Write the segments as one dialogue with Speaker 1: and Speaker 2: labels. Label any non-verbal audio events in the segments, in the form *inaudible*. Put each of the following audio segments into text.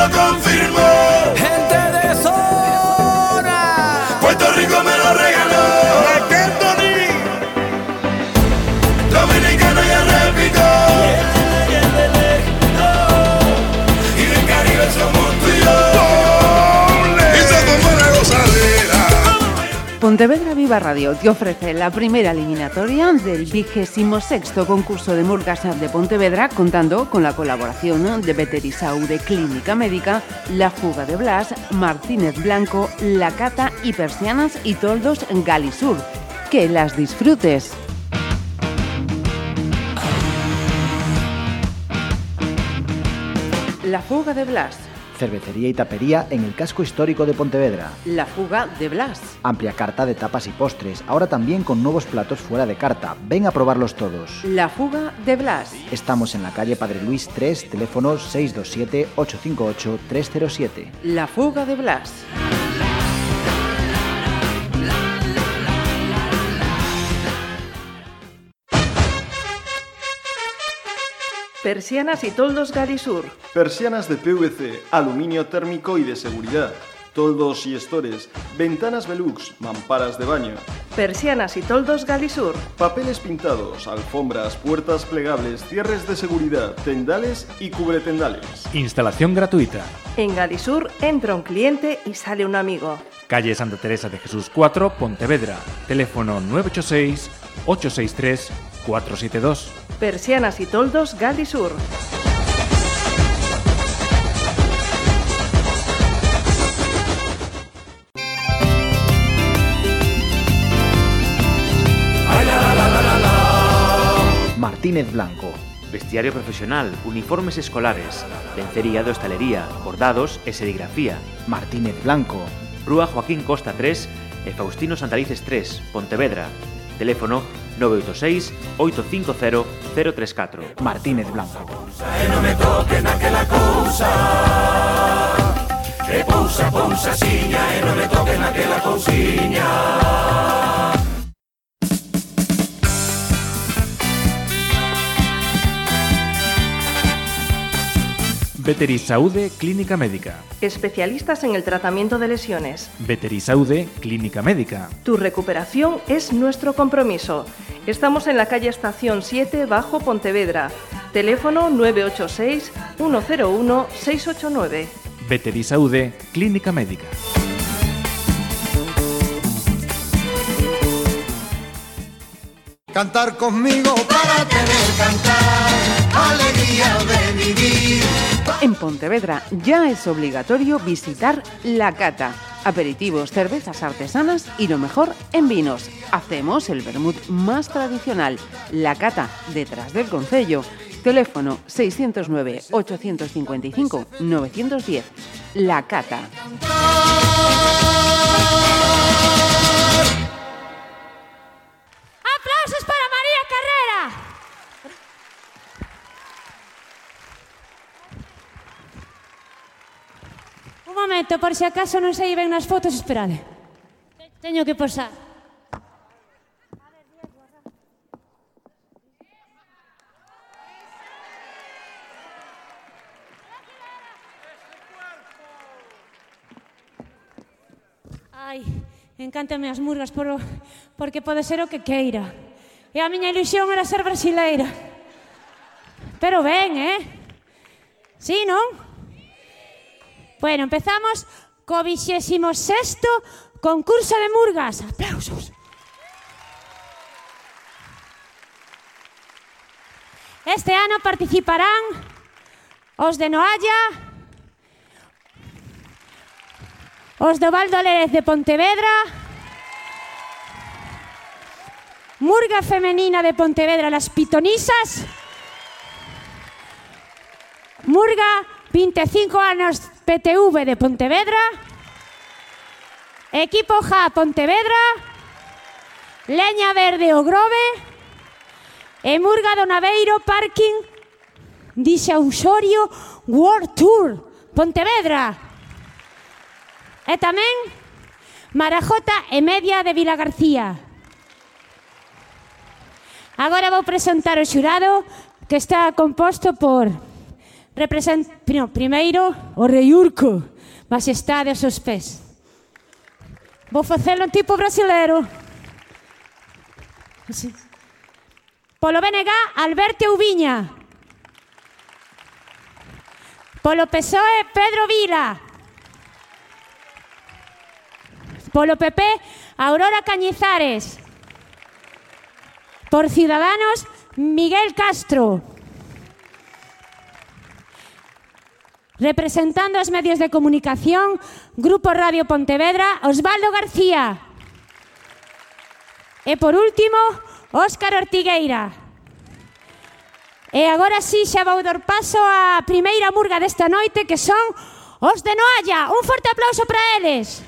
Speaker 1: lo confirmo.
Speaker 2: Gente
Speaker 3: Pontevedra Viva Radio te ofrece la primera eliminatoria del vigésimo sexto concurso de Murgas de Pontevedra, contando con la colaboración de Veterisau de Clínica Médica, La Fuga de Blas, Martínez Blanco, La Cata y Persianas y Toldos Galisur. Que las disfrutes. La Fuga de Blas.
Speaker 4: Cervecería y tapería en el casco histórico de Pontevedra.
Speaker 3: La Fuga de Blas.
Speaker 4: Amplia carta de tapas y postres, ahora también con nuevos platos fuera de carta. Ven a probarlos todos.
Speaker 3: La Fuga de Blas.
Speaker 4: Estamos en la calle Padre Luis 3, teléfono 627-858-307.
Speaker 3: La Fuga de Blas. Persianas y toldos Galisur.
Speaker 5: Persianas de PVC, aluminio térmico y de seguridad. Toldos y estores, ventanas Velux, mamparas de baño,
Speaker 3: Persianas y toldos Galisur.
Speaker 5: papeles pintados, alfombras, puertas plegables, cierres de seguridad, tendales y cubretendales.
Speaker 6: Instalación gratuita.
Speaker 3: En Galisur entra un cliente y sale un amigo.
Speaker 6: Calle Santa Teresa de Jesús 4, Pontevedra. Teléfono 986 863 472.
Speaker 3: Persianas y toldos Galisur.
Speaker 4: Martínez Blanco.
Speaker 7: Vestiario profesional, uniformes escolares, lencería de hostalería, bordados e serigrafía.
Speaker 4: Martínez Blanco.
Speaker 7: Rúa Joaquín Costa 3 e Faustino Santalices 3, Pontevedra. Teléfono 986 850 034.
Speaker 4: Martínez Blanco.
Speaker 1: E non me toquen aquela cousa. Que pousa, pousa, siña, e non me toquen aquela cousiña.
Speaker 6: Veterisaude Clínica Médica.
Speaker 3: Especialistas en el tratamiento de lesiones.
Speaker 6: Veterisaude Clínica Médica.
Speaker 3: Tu recuperación es nuestro compromiso. Estamos en la calle Estación 7, Bajo Pontevedra. Teléfono 986 101 689.
Speaker 6: Veterisaude Clínica Médica.
Speaker 1: Cantar conmigo para tener cantar, alegría de vivir.
Speaker 3: En Pontevedra ya es obligatorio visitar La Cata. Aperitivos, cervezas artesanas y lo mejor en vinos. Hacemos el vermut más tradicional, La Cata, detrás del concello. Teléfono 609-855-910. La Cata.
Speaker 8: ¡Aplausos para María Carrera! Un momento, por si acaso non se ben nas fotos, esperade. Teño que posar. Ai, encántame as murgas por, porque pode ser o que queira. E a miña ilusión era ser brasileira. Pero ben, eh? Sí, non? Bueno, empezamos co 26º concurso de murgas. Aplausos. Este ano participarán os de Noalla, os do Val de Pontevedra, Murga Femenina de Pontevedra, Las Pitonisas, Murga 25 anos PTV de Pontevedra, Equipo Ja Pontevedra, Leña Verde O Grove, e Murga do Naveiro Parking Disausorio World Tour Pontevedra. E tamén Marajota e Media de Vila García. Agora vou presentar o xurado que está composto por
Speaker 9: represent... No, primeiro, o rei Urco, majestade aos seus pés. Vou facelo en tipo brasileiro. Polo BNG, Alberto Ubiña. Polo PSOE, Pedro Vila. Polo PP, Aurora Cañizares. Por Ciudadanos, Miguel Castro. Representando os medios de comunicación, Grupo Radio Pontevedra, Osvaldo García. E por último, Óscar Ortigueira. E agora sí xa vou dar paso á primeira murga desta noite que son os de Noalla. Un forte aplauso para eles.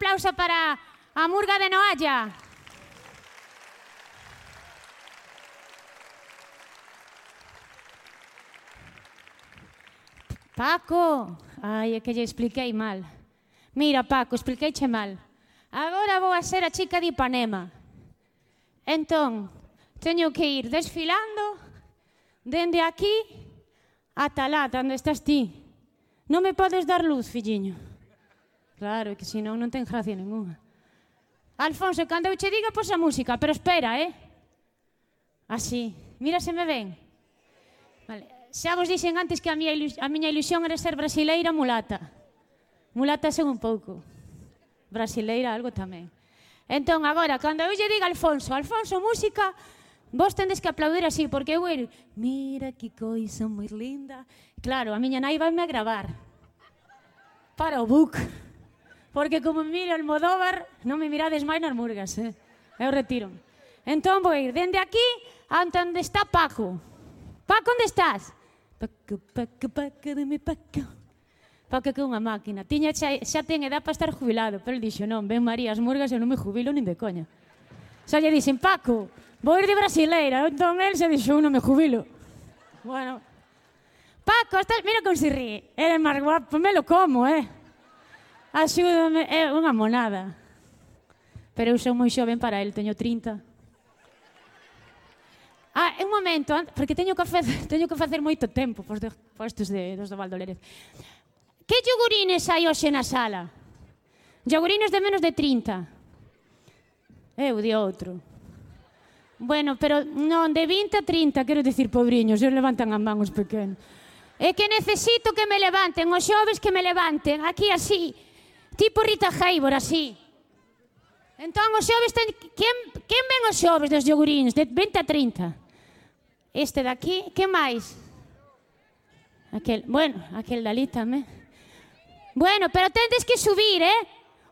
Speaker 8: aplauso para a Murga de Noalla. Paco, ai, é que lle expliquei mal. Mira, Paco, expliqueiche mal. Agora vou a ser a chica de Ipanema. Entón, teño que ir desfilando dende aquí ata lá, onde estás ti. Non me podes dar luz, filliño. Claro, que senón non ten gracia ninguna. Alfonso, cando eu che diga, pois a música, pero espera, eh? Así. Mira se me ven. Vale. Xa vos dixen antes que a miña, a miña ilusión era ser brasileira mulata. Mulata son un pouco. Brasileira algo tamén. Entón, agora, cando eu lle diga Alfonso, Alfonso, música, vos tendes que aplaudir así, porque eu ir, mira que coisa moi linda. Claro, a miña nai vai me a gravar. Para o book. Porque como mira Almodóvar, non me mirades máis nas murgas, eh? Eu retiro. Entón vou ir dende aquí ante onde está Paco. Paco, onde estás? Paco, Paco, Paco de mi Paco. Paco que é unha máquina. Tiña xa, xa ten edad para estar jubilado, pero el dixo, non, ben María, as murgas eu non me jubilo nin de coña. Xa lle dixen, Paco, vou ir de brasileira. Entón el se dixo, non me jubilo. Bueno, Paco, estás... Mira como se ríe. Eres máis guapo, me lo como, eh. Axúdame, é unha monada. Pero eu sou moi xoven para el, teño 30. Ah, é un momento, porque teño que facer, *laughs* teño que facer moito tempo por, de, por estes de, dos do Valdolérez. Que yogurines hai hoxe na sala? Yogurines de menos de 30. Eu eh, de outro. Bueno, pero non, de 20 a 30, quero dicir, pobriños, eles levantan a man os pequenos. É que necesito que me levanten, os xoves que me levanten, aquí así. Tipo Rita Hayworth, así. Entón, os xoves ten... Quen, quen ven os xoves dos yogurins? De 20 a 30. Este daqui, que máis? Aquel, bueno, aquel dali tamén. Bueno, pero tendes que subir, eh?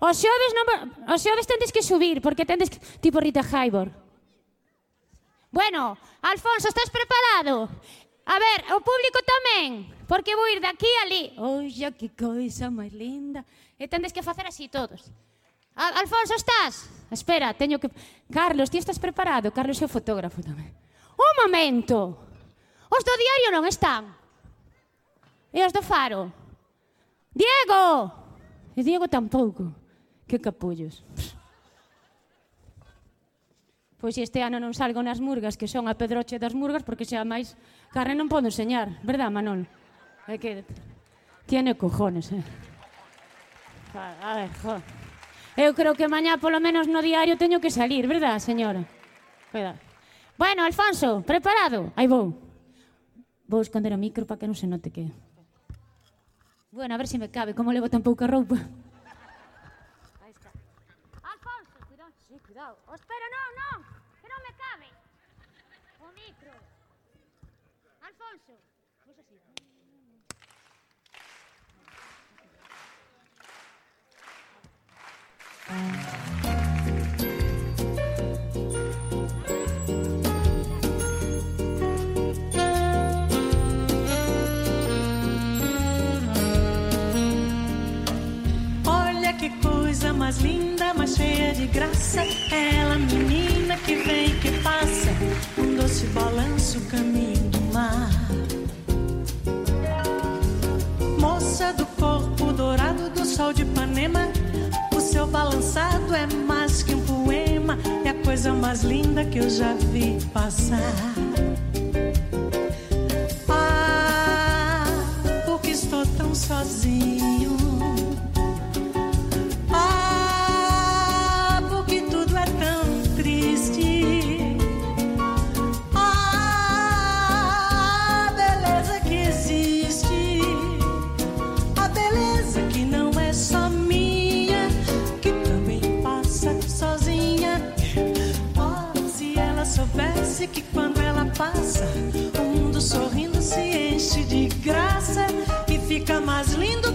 Speaker 8: Os xoves, non, os xoves tendes que subir, porque tendes que... Tipo Rita Hayworth. Bueno, Alfonso, estás preparado? A ver, o público tamén, porque vou ir daqui a ali. Oxa, que coisa máis linda. E tendes que facer así todos. Al Alfonso, estás? Espera, teño que... Carlos, ti estás preparado? Carlos é o fotógrafo tamén. Un momento! Os do diario non están. E os do faro. Diego! E Diego tampouco. Que capullos. Pois este ano non salgo nas murgas, que son a pedroche das murgas, porque xa máis carne non podo enseñar. Verdad, Manol? É que... Tiene cojones, eh? Ay, jo. Eu creo que mañá polo menos no diario teño que salir, verdad, señora? Verdad. Bueno, Alfonso, preparado? Aí vou. Vou esconder o micro para que non se note que... Bueno, a ver se me cabe, como levo tan pouca roupa. Aí está. Alfonso, cuidado, sí, cuidado. Os
Speaker 10: Olha que coisa mais linda, mais cheia de graça. Ela, menina que vem que passa, um doce balanço caminho do mar. Moça do corpo dourado do sol de Ipanema, seu balançado é mais que um poema, é a coisa mais linda que eu já vi passar. Ah, porque estou tão sozinho. Fica mais lindo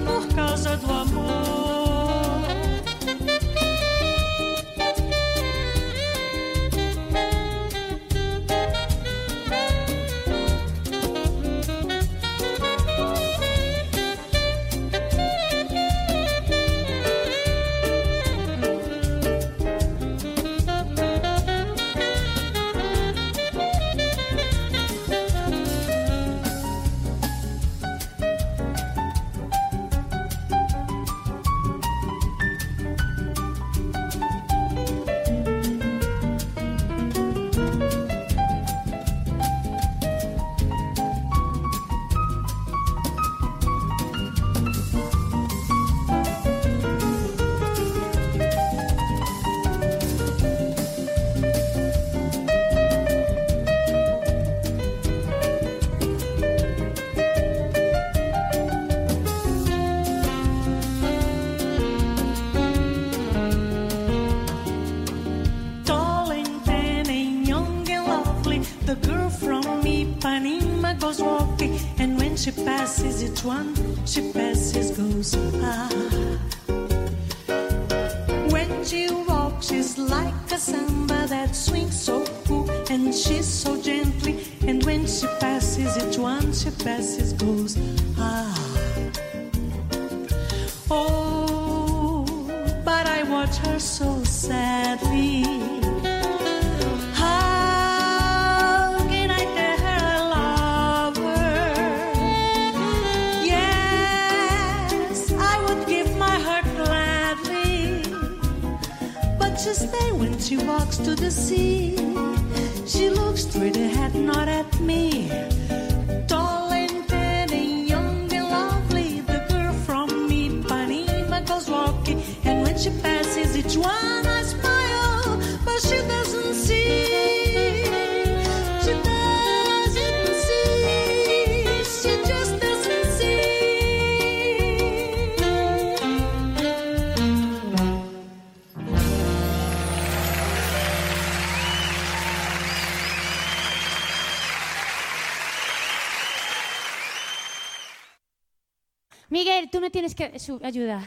Speaker 8: su ayuda.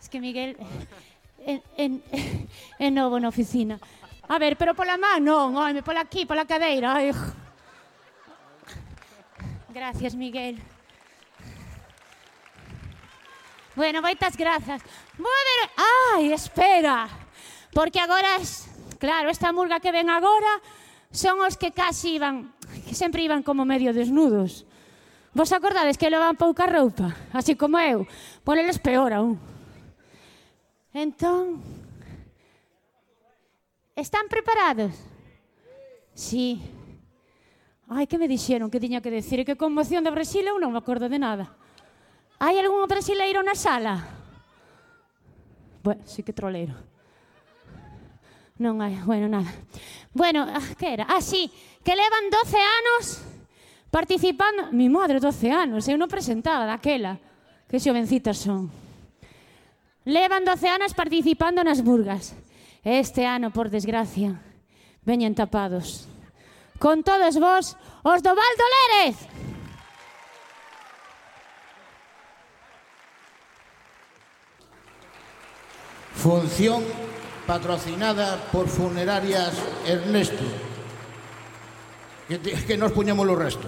Speaker 8: Es que Miguel en, en, en novo na oficina. A ver, pero pola man non, oime, pola aquí, pola cadeira. Ai. Gracias, Miguel. Bueno, moitas grazas. Moder... Ai, espera. Porque agora, es... claro, esta murga que ven agora son os que casi iban, que sempre iban como medio desnudos. Vos acordades que levan pouca roupa, así como eu? Por eles peor aún. Entón, están preparados? Sí. Ai, que me dixeron que tiña que decir? Que con moción de Brasil eu non me acordo de nada. Hai algún brasileiro na sala? Bueno, sí que troleiro. Non hai, bueno, nada. Bueno, ah, que era? Ah, sí, que levan 12 anos Participando... Mi madre, 12 anos, eu non presentaba daquela. Que xovencitas son. Levan 12 anos participando nas burgas. Este ano, por desgracia, veñen tapados. Con todos vos, os do Valdo Lérez!
Speaker 11: Función patrocinada por Funerarias Ernesto. Que, nos puñamos o resto.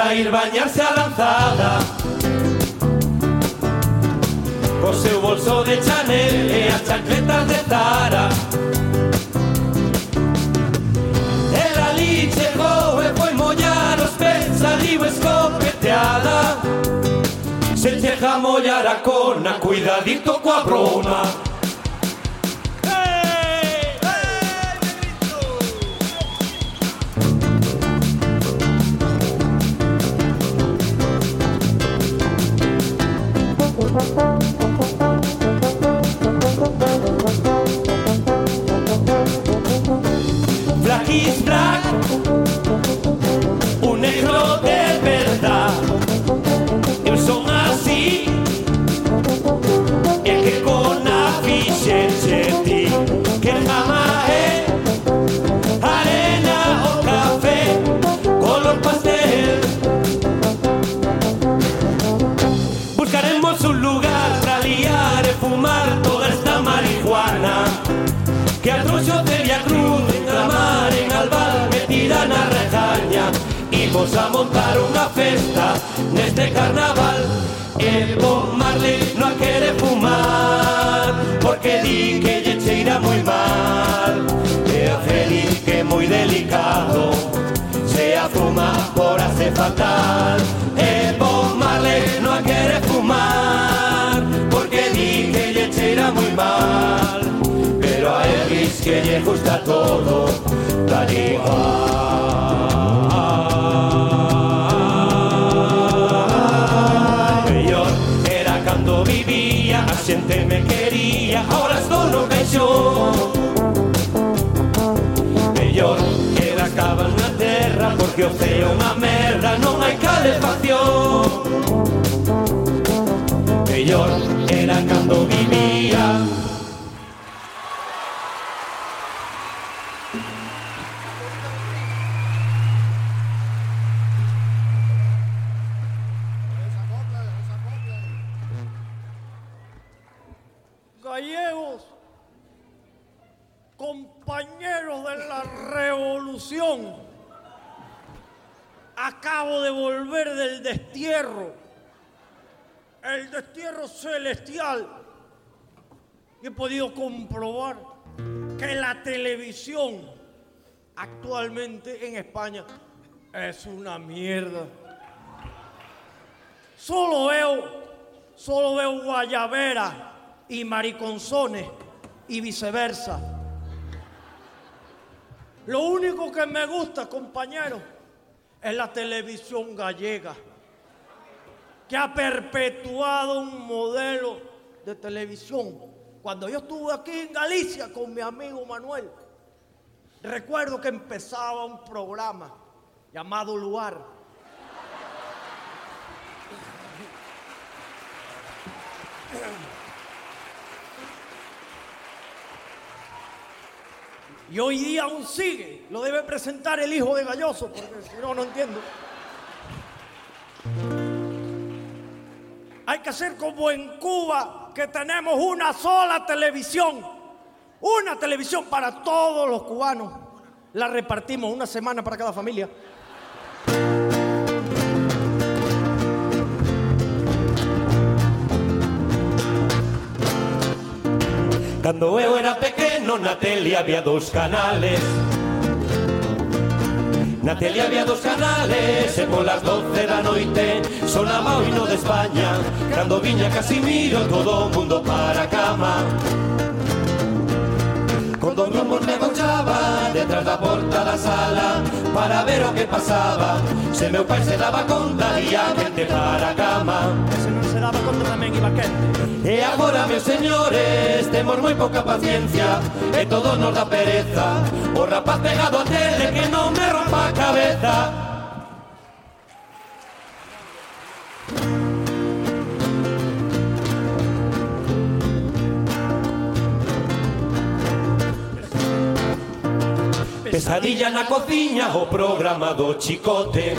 Speaker 11: para ir bañarse a lanzada. Co seu bolso de Chanel e as chancletas de Zara. El ali chegou e foi mollar os pés saliu escopeteada Se chega a mollar a cona, cuidadito coa brona he's black. A rejaña Imos a montar unha festa neste carnaval. E Bob Marley non a quere fumar Porque di que lle cheira moi mal. E a feliz que moi delicado. Se a fuma por hace fatal. E Bob Marley non a quere fumar Porque di que lle cheira moi mal. Pero a Elvis que lle gusta todo Da igual ilusión Mellor que la na terra Porque o ceo é unha merda Non hai calefacción. Mellor era cando vivía
Speaker 12: celestial, y he podido comprobar que la televisión actualmente en España es una mierda. Solo veo, solo veo guayabera y mariconzones y viceversa. Lo único que me gusta, compañeros, es la televisión gallega, que ha perpetuado un modelo de televisión. Cuando yo estuve aquí en Galicia con mi amigo Manuel, recuerdo que empezaba un programa llamado Luar. Y hoy día aún sigue. Lo debe presentar el hijo de Galloso, porque si no, no entiendo. Hay que hacer como en Cuba, que tenemos una sola televisión. Una televisión para todos los cubanos. La repartimos una semana para cada familia.
Speaker 11: Cando eu era pequeno na tele había dos canales Na tele había dos canales e polas doce da noite Sonaba o hino de España. Cando viña Casimiro todo o mundo para a cama. Con dos rumos me agochaba detrás da porta da sala Para ver o que pasaba. Se meu pai se daba conta e a gente para a cama.
Speaker 12: Se non se daba conta tamén iba quente.
Speaker 11: E agora, meus señores, temos moi pouca paciencia E todo nos da pereza. O rapaz pegado a tele que non me rompe cabeza. Pesadilla na cociña, o programa do chicote.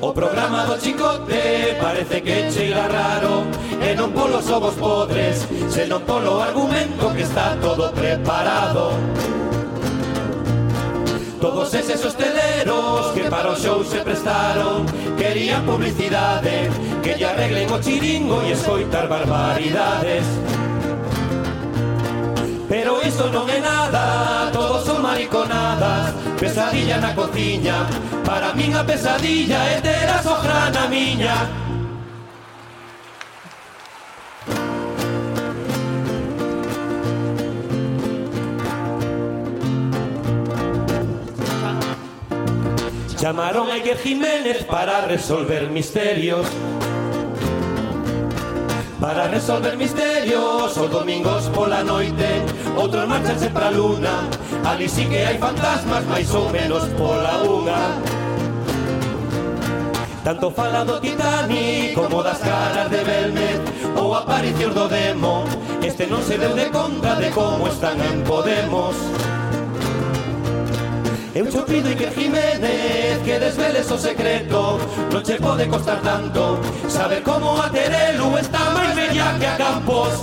Speaker 11: O programa do chicote parece que cheira raro. E non polos ovos podres, senón polo argumento que está todo preparado Todos eses hosteleros que para o show se prestaron Querían publicidade, que lle arreglen o chiringo e escoitar barbaridades. Pero isto non é nada, todos son mariconadas Pesadilla na cociña, para min a pesadilla é ter a sojrana miña. Llamaron a Iker Jiménez para resolver misterios. Para resolver misterios, os domingos pola noite Outros en sempre a luna. Ali sí que hai fantasmas, máis ou menos pola unha. Tanto fala do Titanic como das caras de Belmez Ou aparicións do demo. Este non se deu de conta de como están en Podemos Podemos. Cho pido Iker Jiménez que desveles o secreto Non che pode costar tanto Saber como a Terelu está máis bella que a Campos.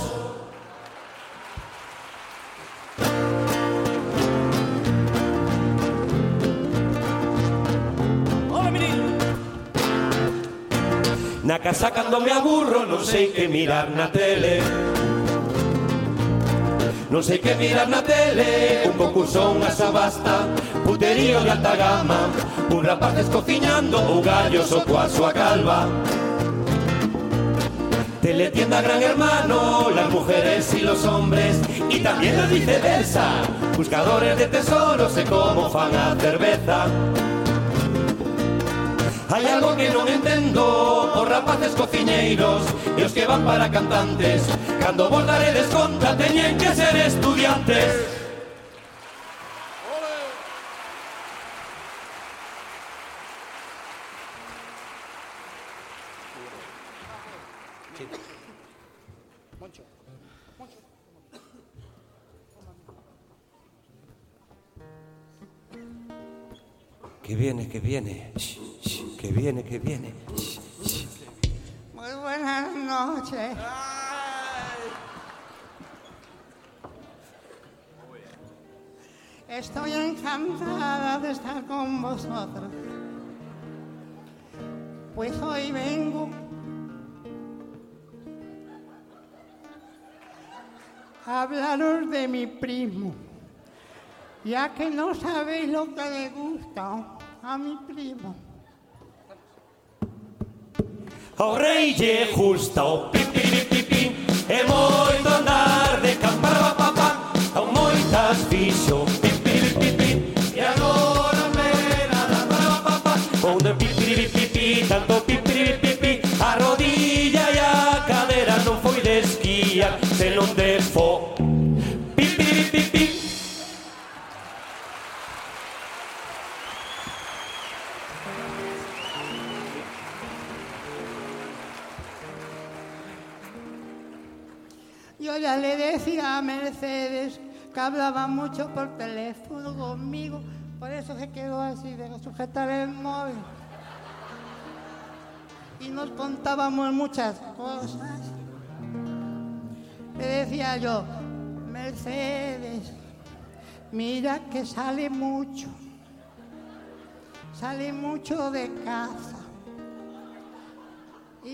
Speaker 12: Hola, menino.
Speaker 11: Na casa cando me aburro non sei que mirar na tele Non sei que mirar na tele Un concurso, unha sabasta Puterío de alta gama Un rapaz descociñando ou gallos ou coa súa calva Teletienda Gran Hermano, las mujeres y los hombres y también la viceversa, buscadores de tesoros e como fan a cerveza. Hai algo que non entendo Os rapaces cociñeiros E os que van para cantantes Cando vos daredes conta Teñen que ser estudiantes Que viene, que viene Shh, shh, Que viene, que viene Shh.
Speaker 13: Muy buenas noches. Estoy encantada de estar con vosotros. Pues hoy vengo a hablaros de mi primo, ya que no sabéis lo que le gusta a mi primo.
Speaker 11: Ao rei lle gusta o pi, pi, pi, pi, pi andar de campara
Speaker 13: Yo ya le decía a Mercedes que hablaba mucho por teléfono conmigo, por eso se quedó así de sujetar el móvil. Y nos contábamos muchas cosas. Le decía yo, Mercedes, mira que sale mucho. Sale mucho de casa.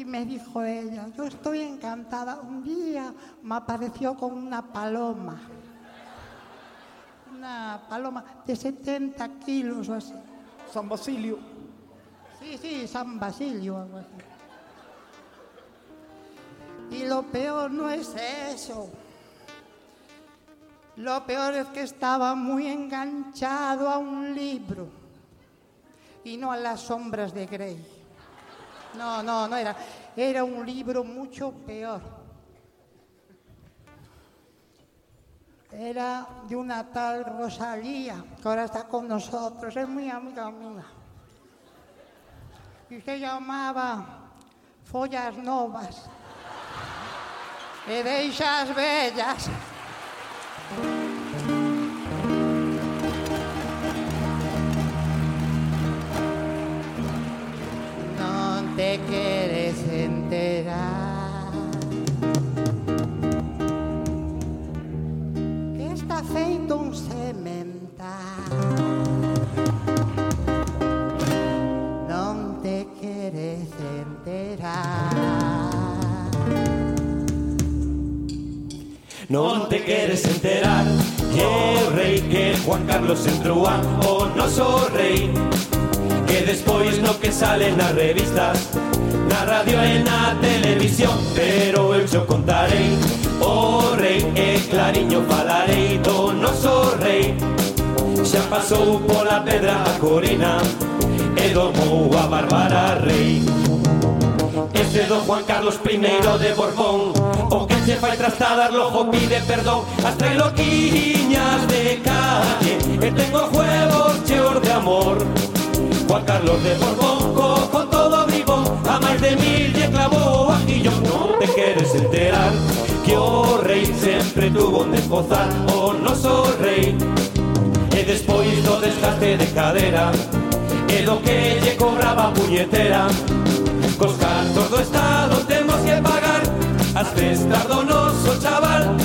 Speaker 13: Y me dijo ella, yo estoy encantada. Un día me apareció con una paloma. Una paloma de 70 kilos o así.
Speaker 12: San Basilio.
Speaker 13: Sí, sí, San Basilio, algo así. Y lo peor no es eso. Lo peor es que estaba muy enganchado a un libro y no a las sombras de Grey. No, no, no era. Era un libro mucho peor. Era de una tal Rosalía, que ahora está con nosotros, es muy amiga mía. Y se llamaba Follas Novas. E deixas bellas. Te queres enterar. Que está feito un semental Non te queres enterar.
Speaker 11: Non te queres enterar Que o rei que Juan Carlos entrou a o noso rei Que despois no que sale nas revistas Na radio e na televisión. Pero eu xo contarei O rei e clariño falarei do noso rei Xa pasou pola pedra a Corina E domou a Bárbara Rei Ese do Juan Carlos I de Borbón O que se fai trastadar lojo pide perdón. As trailoquiñas de calle E tengo huevos cheos de amor Juan Carlos de Borbón, con todo bribón, a más de mil le clavó a Guillón No te quieres enterar que oh o rei sempre tuvo un desbozar o oh, noso rei. E despois do desgaste de cadera, e do que lle cobraba puñetera, cos cartos do Estado temos que pagar. As festas do noso chaval.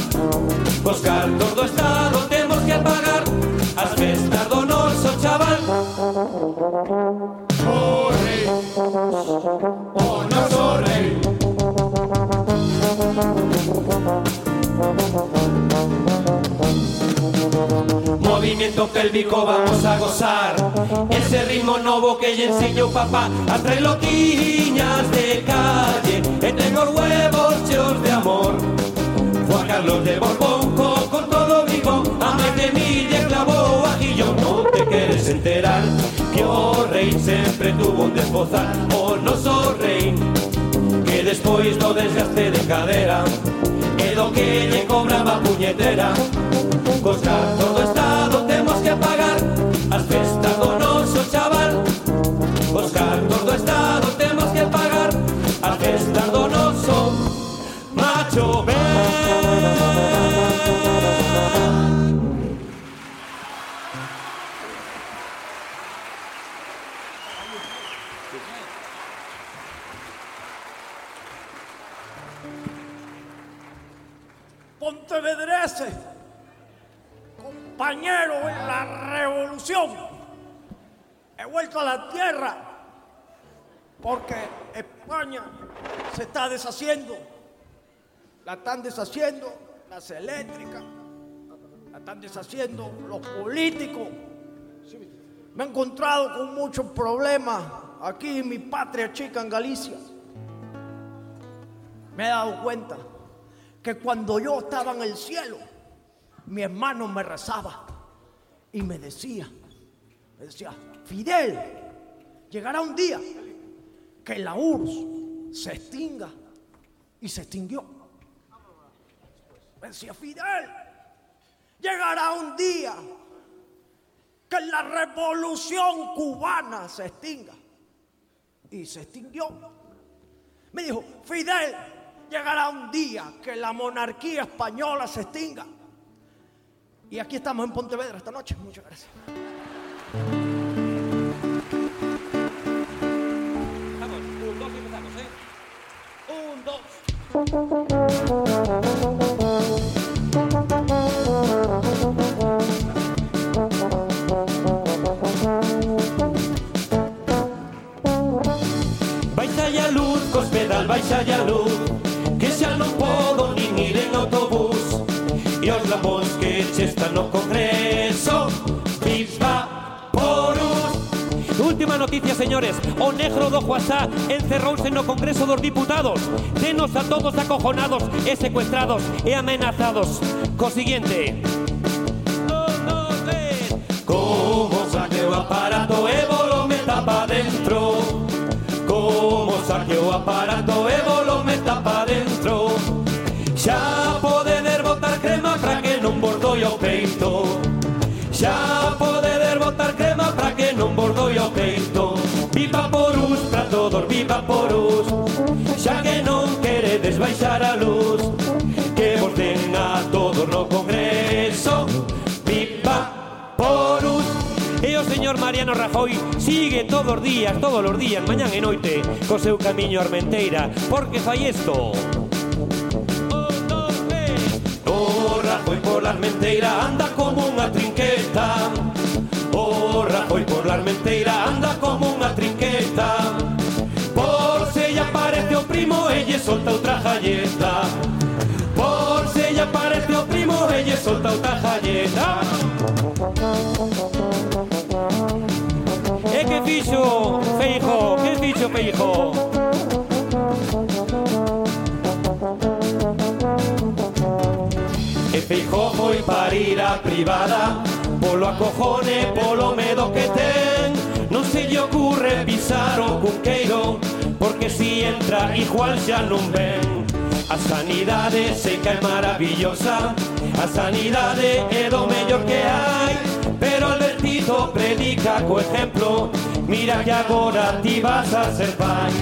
Speaker 11: Cos cartos do Estado temos que pagar. As festas do noso chaval. O rei O noso rei Movimiento pélvico vamos a gozar. Ese ritmo novo que lle enseño papá. As trailoquiñas de calle. E tengo huevos cheos de amor Juan Carlos de Borbón, con todo vivo, a más de mil y clavó a Guillón. No te quieres enterar que O'Rein sempre tuvo un desbozar, o noso rey que despois do desgaste de cadera, e do que lle cobraba puñetera, cos todo do Estado temos que pagar. As festas do noso chaval, os
Speaker 12: Pontevedrese, compañero en la revolución. He vuelto a la tierra porque España se está deshaciendo. La están deshaciendo las eléctricas, la están deshaciendo los políticos. Me he encontrado con muchos problemas aquí en mi patria chica, en Galicia. Me he dado cuenta que cuando yo estaba en el cielo, mi hermano me rezaba y me decía, me decía, Fidel, llegará un día que la URSS se extinga y se extinguió. Me decía, Fidel, llegará un día que la revolución cubana se extinga y se extinguió. Me dijo, Fidel, llegará un día que la monarquía española se extinga. Y aquí estamos en Pontevedra esta noche. Muchas gracias.
Speaker 11: Un, dos y empezamos, ¿eh? Un, dos. Baixa ya luz, cospedal, baixa ya luz non podo nin ir en autobús E os labóns que che están no Congreso Bisba porus Última noticia, señores. O negro do Juasá encerrouse no Congreso dos Diputados. Tenos a todos acojonados e secuestrados e amenazados. Co siguiente. Como saque o aparato Evo lo meta pa dentro. Como saque o aparato Evo viva poros Xa que non queredes baixar a luz Que vos den a todos no Congreso Viva poros E o señor Mariano Rajoy sigue todos os días, todos os días, mañán e noite Co seu camiño Armenteira, porque fai isto? Oh, o eh. oh, Rajoy pola Armenteira anda como unha trinqueta. O Rajoy pola Armenteira anda como unha trinqueta. Primo e lle solta outra galleta Por se lle aparece o primo e lle solta outra galleta E que fixo Feijo? Que fixo Feijo? E Feijó foi para ir a privada Polo acojone, polo medo que ten Non se lle ocurre pisar o cunqueiro porque si entra igual xa non ven A sanidade sei que é maravillosa. A sanidade é do mellor que hai Pero Albertito predica co exemplo Mira que agora ti vas a ser pai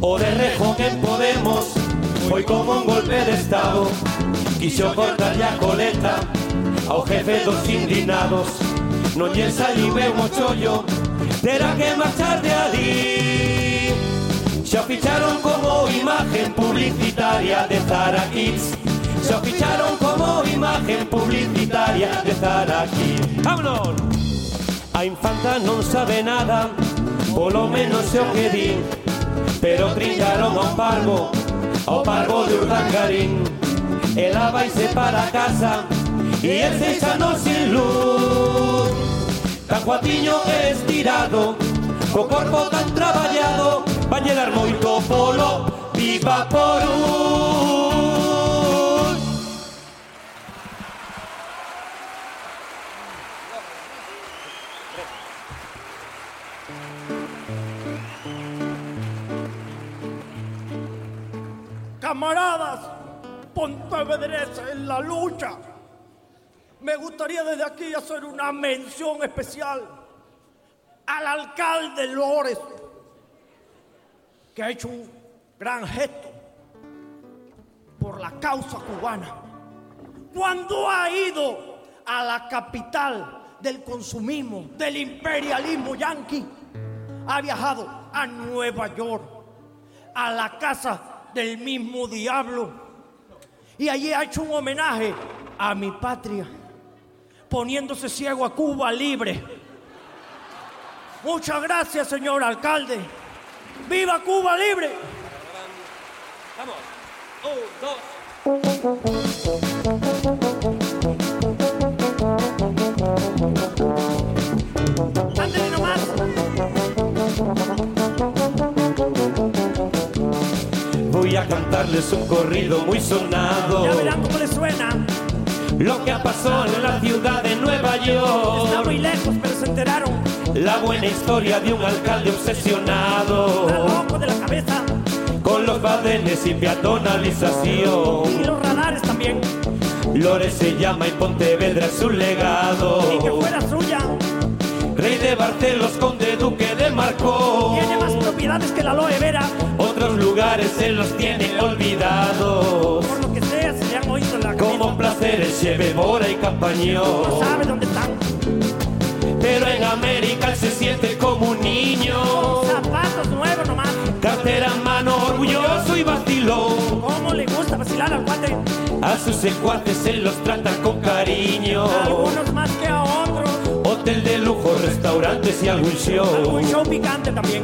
Speaker 11: O derrejo que Podemos foi como un golpe de estado. Quixo cortarlle a coleta. Ao jefe dos indignados Non lle saliu ben o chollo Terá que marchar de ali Xa ficharon como imagen publicitaria de Zara Kids. Xa ficharon como imagen publicitaria de Zara Kids. ¡Vámonos! A infanta non sabe nada Polo menos é o que di Pero trincaron ao parvo Ao parvo de Urdangarín Ela vaise para casa E el seis anos sin luz. Tan cuatiño e estirado Co corpo tan traballado Va llegar moito polo Viva por un.
Speaker 12: Camaradas pontevedreses en la lucha, me gustaría desde aquí hacer una mención especial al alcalde Lores, que ha hecho un gran gesto por la causa cubana. Cuando ha ido a la capital del consumismo, del imperialismo yanqui, ha viajado a Nueva York, a la casa del mismo diablo, y allí ha hecho un homenaje a mi patria, poniéndose ciego a Cuba libre. Muchas gracias, señor alcalde. ¡Viva Cuba libre!
Speaker 11: Vamos. Un, dos.
Speaker 12: ¡Ándale nomás!
Speaker 11: A cantarles un corrido muy sonado.
Speaker 12: Ya verán cómo les suena.
Speaker 11: Lo que pasó en la ciudad de Nueva
Speaker 12: Está
Speaker 11: York.
Speaker 12: muy lejos, pero se enteraron.
Speaker 11: La buena historia de un alcalde
Speaker 12: Está
Speaker 11: obsesionado
Speaker 12: loco de la cabeza.
Speaker 11: con los badenes y peatonalización.
Speaker 12: Y los radares también.
Speaker 11: Lores se llama y Pontevedra es su legado.
Speaker 12: Y que fuera suya.
Speaker 11: Rey de Barcelos, conde duque de Marcó.
Speaker 12: Tiene más propiedades que la aloe vera.
Speaker 11: Lugares se los tiene olvidados.
Speaker 12: Por lo que sea, se le han oído la.
Speaker 11: Como placeres, lleve Bora y
Speaker 12: No
Speaker 11: Campañón.
Speaker 12: sabe dónde están.
Speaker 11: Pero en América él se siente como un niño.
Speaker 12: Zapatos nuevos nomás.
Speaker 11: Cartera en mano, orgulloso y vacilón.
Speaker 12: ¿Cómo le gusta vacilar al cuate?
Speaker 11: A sus secuaces él los trata con cariño.
Speaker 12: Algunos más que a. Otros
Speaker 11: hotel de lujo, restaurantes y algún show.
Speaker 12: Algún show picante también.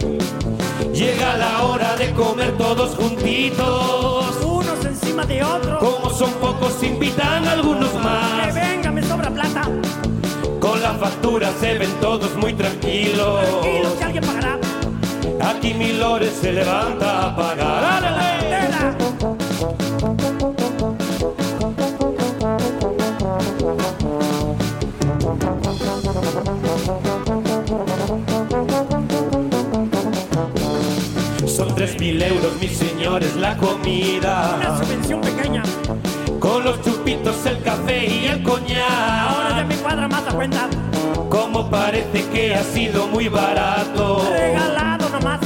Speaker 11: Llega la hora de comer todos juntitos.
Speaker 12: Unos encima de otros.
Speaker 11: Como son pocos, invitan a algunos
Speaker 12: Que
Speaker 11: más.
Speaker 12: venga, me sobra plata.
Speaker 11: Con la factura se ven todos muy tranquilos.
Speaker 12: Tranquilos, que alguien pagará.
Speaker 11: Aquí Milores se levanta a pagar. ¡Árale! Tres mil euros, mis señores, la
Speaker 12: Una
Speaker 11: comida.
Speaker 12: subvención pequeña.
Speaker 11: Con los chupitos, el café y el
Speaker 12: Ahora ya
Speaker 11: coñac.
Speaker 12: me cuadra más la cuenta.
Speaker 11: Como parece que ha sido muy barato.
Speaker 12: Regalado nomás.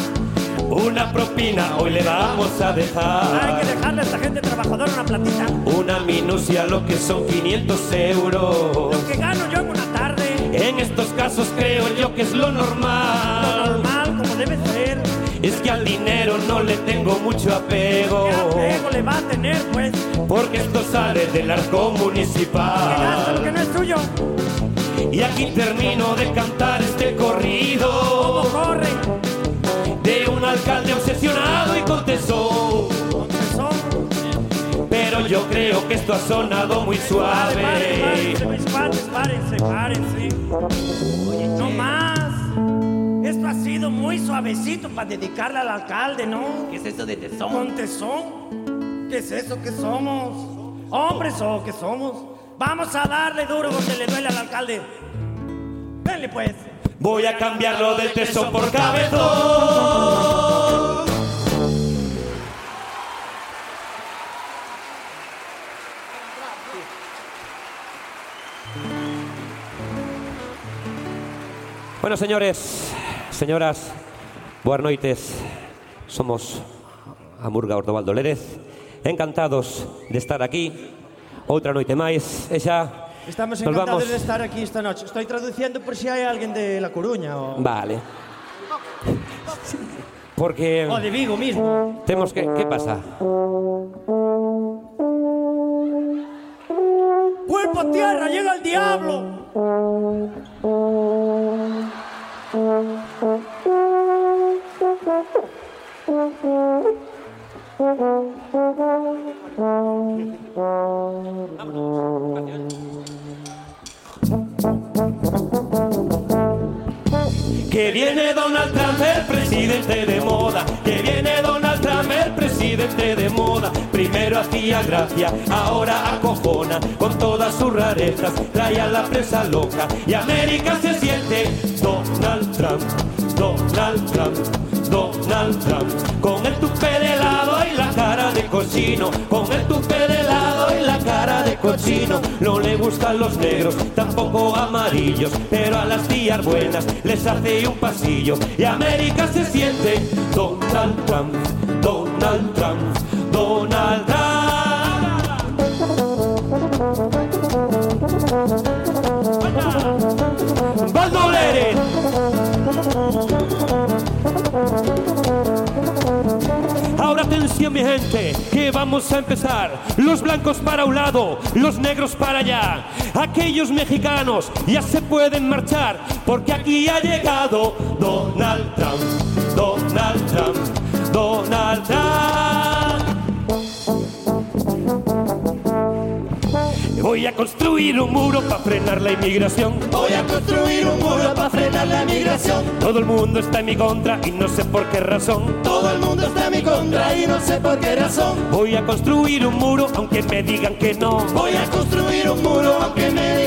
Speaker 11: Una propina hoy le vamos a
Speaker 12: Hay que
Speaker 11: dejar.
Speaker 12: dejarle a esta gente trabajadora una platita.
Speaker 11: Una minucia, lo que son 500 euros.
Speaker 12: Lo que gano yo en una tarde.
Speaker 11: En estos casos creo yo que es lo
Speaker 12: Lo
Speaker 11: normal.
Speaker 12: normal, como debe ser.
Speaker 11: Es que al dinero no le tengo mucho apego.
Speaker 12: ¿Qué apego le va a tener, pues?
Speaker 11: Porque esto sale del arco
Speaker 12: lo que
Speaker 11: municipal.
Speaker 12: no es tuyo.
Speaker 11: Y aquí termino de cantar este
Speaker 12: ¿Cómo
Speaker 11: corrido
Speaker 12: corre?
Speaker 11: de un alcalde obsesionado y con tesón. Pero yo creo que esto ha sonado muy suave.
Speaker 12: párense, cuates, párense, párense. No más. Sido muy suavecito para dedicarle al alcalde, ¿no? ¿Qué es eso de tesón? Con tesón. ¿Qué es eso que somos? ¿Hombres o qué somos? Vamos a darle duro donde le duele al alcalde. Venle pues.
Speaker 11: Voy a cambiarlo de tesón por cabezón. Bueno, señores, señoras, buenas noites. Somos a Murga Ordovaldo Lérez. Encantados de estar aquí. Outra noite máis. E xa
Speaker 12: Estamos encantados
Speaker 11: vamos.
Speaker 12: de estar aquí esta noche. Estoy traduciendo por si hay alguien de La Coruña o,
Speaker 11: Vale. Porque
Speaker 12: o de Vigo mismo.
Speaker 11: temos que... Que pasa?
Speaker 12: ¡Cuerpo a tierra! ¡Llega el diablo!
Speaker 11: Que viene Donald Trump, el presidente de moda. Que viene Donald El presidente de moda. Primero hacía gracia, ahora acojona. Con todas sus rarezas, trae a la presa loca. Y América se siente Donald Trump, Donald Trump. Donald Trump, con el tupe de lado y la cara de cochino, con el tupe de cara de cochino, no le gustan los negros, tampoco amarillos, pero a las tías buenas les hace un pasillo y América se siente Donald Trump, Donald Trump, Donald Trump. Baldo Lérez. Ahora atención mi gente, que vamos a empezar. Los blancos para un lado, los negros para allá. Aquellos mexicanos ya se pueden marchar, porque aquí ha llegado Donald Trump, Donald Trump, Donald Trump. Voy a construir un muro para frenar la inmigración.
Speaker 14: Voy a construir un muro para frenar la migración.
Speaker 11: Todo el mundo está en mi contra y no sé por qué razón.
Speaker 14: Todo el mundo está en mi contra y no sé por qué razón.
Speaker 11: Voy a construir un muro aunque me digan que no.
Speaker 14: Voy a construir un muro aunque me digan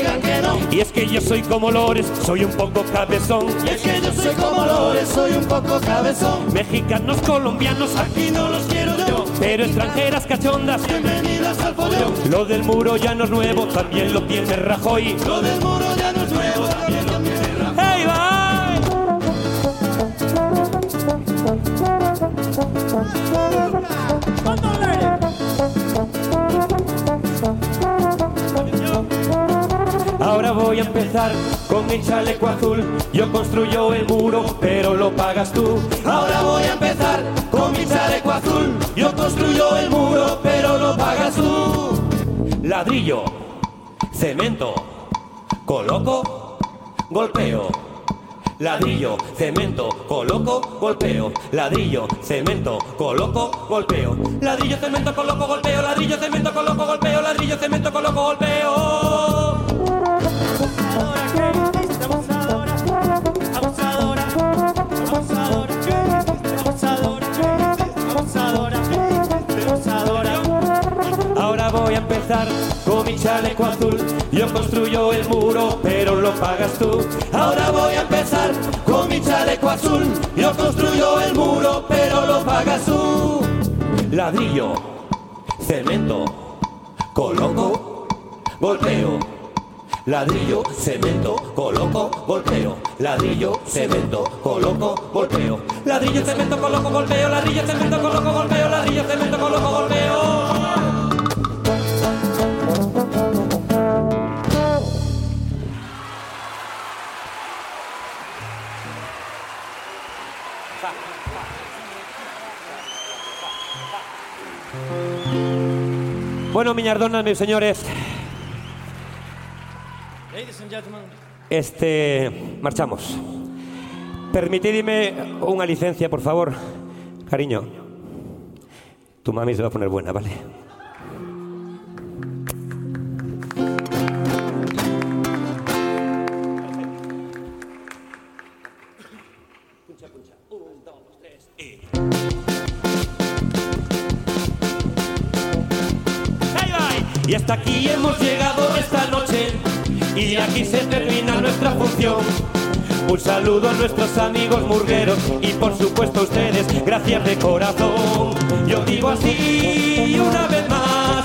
Speaker 11: Y es que yo soy como Lores, soy un poco cabezón.
Speaker 14: Y es que yo soy como Lores, soy un poco cabezón.
Speaker 11: Mexicanos, colombianos,
Speaker 14: Aquí no los quiero yo.
Speaker 11: pero extranjeras cachondas.
Speaker 14: Bienvenidas al follón.
Speaker 11: Lo del muro ya no es nuevo, también lo tiene Rajoy.
Speaker 14: Lo del muro ya no
Speaker 11: a empezar con mi chaleco azul. Yo construyo el muro, pero lo pagas tú.
Speaker 14: Ahora voy a empezar con mi chaleco azul. Yo construyo el muro, pero lo pagas tú.
Speaker 11: Ladrillo, cemento, coloco, golpeo. Ladrillo, cemento, coloco, golpeo. Ladrillo, cemento, coloco, golpeo. Ladrillo, cemento, coloco, golpeo. Ladrillo, cemento, coloco, golpeo. Ladrillo, cemento, coloco, golpeo. Con mi chaleco azul. Yo construyo el muro, pero lo pagas tú. Ahora voy a empezar con mi chaleco azul. Yo construyo el muro, pero lo pagas tú. Ladrillo, cemento, coloco, golpeo. Ladrillo, cemento, coloco, golpeo. Ladrillo, cemento, coloco, golpeo. Ladrillo, cemento, coloco, golpeo. Ladrillo, cemento, coloco, golpeo. Ladrillo, cemento, coloco, golpeo. Bueno, miñas donas, meus señores, este marchamos. Permitidme unha licencia, por favor. Cariño, tu mami se va a poner buena, ¿vale? Y hasta aquí hemos llegado esta noche y aquí se termina nuestra función. Un saludo a nuestros amigos murgueros y por supuesto a ustedes, gracias de corazón. Yo digo así una vez más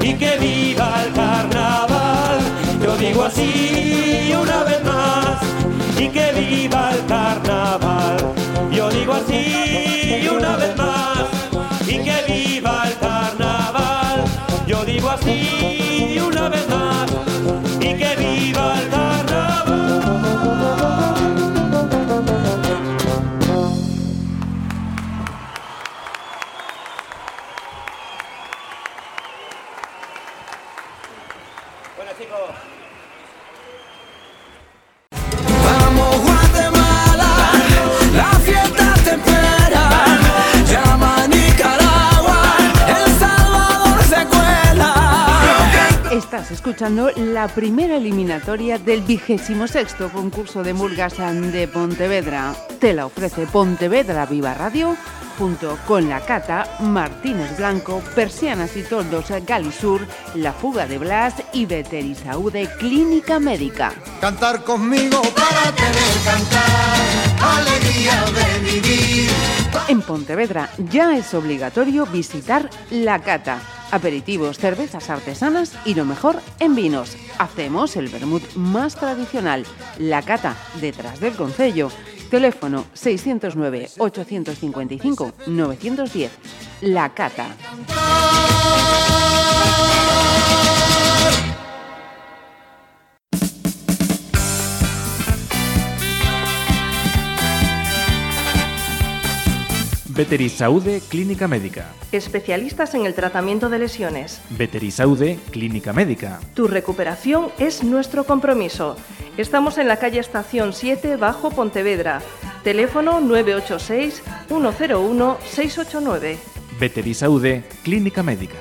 Speaker 11: y que viva el carnaval. Yo digo así una vez más y que viva el carnaval. Yo digo así una vez más y que viva el carnaval. Yo digo así
Speaker 3: Estás escuchando la primera eliminatoria del vigésimo sexto concurso de Murgas de Pontevedra. Te la ofrece Pontevedra Viva Radio junto con la Cata, Martínez Blanco, Persianas y Toldos Galisur, La Fuga de Blas y Veterisaúde Clínica Médica.
Speaker 1: Cantar conmigo para tener cantar, alegría de vivir.
Speaker 3: En Pontevedra ya es obligatorio visitar La Cata. Aperitivos, cervezas artesanas y lo mejor en vinos. Hacemos el vermut más tradicional, La Cata, detrás del Concello. Teléfono 609-855-910. La Cata.
Speaker 6: Veterisaude Clínica Médica.
Speaker 15: Especialistas en el tratamiento de lesiones.
Speaker 6: Veterisaude Clínica Médica.
Speaker 15: Tu recuperación es nuestro compromiso. Estamos en la calle Estación 7, Bajo Pontevedra. Teléfono 986 101 689.
Speaker 6: Veterisaude Clínica Médica.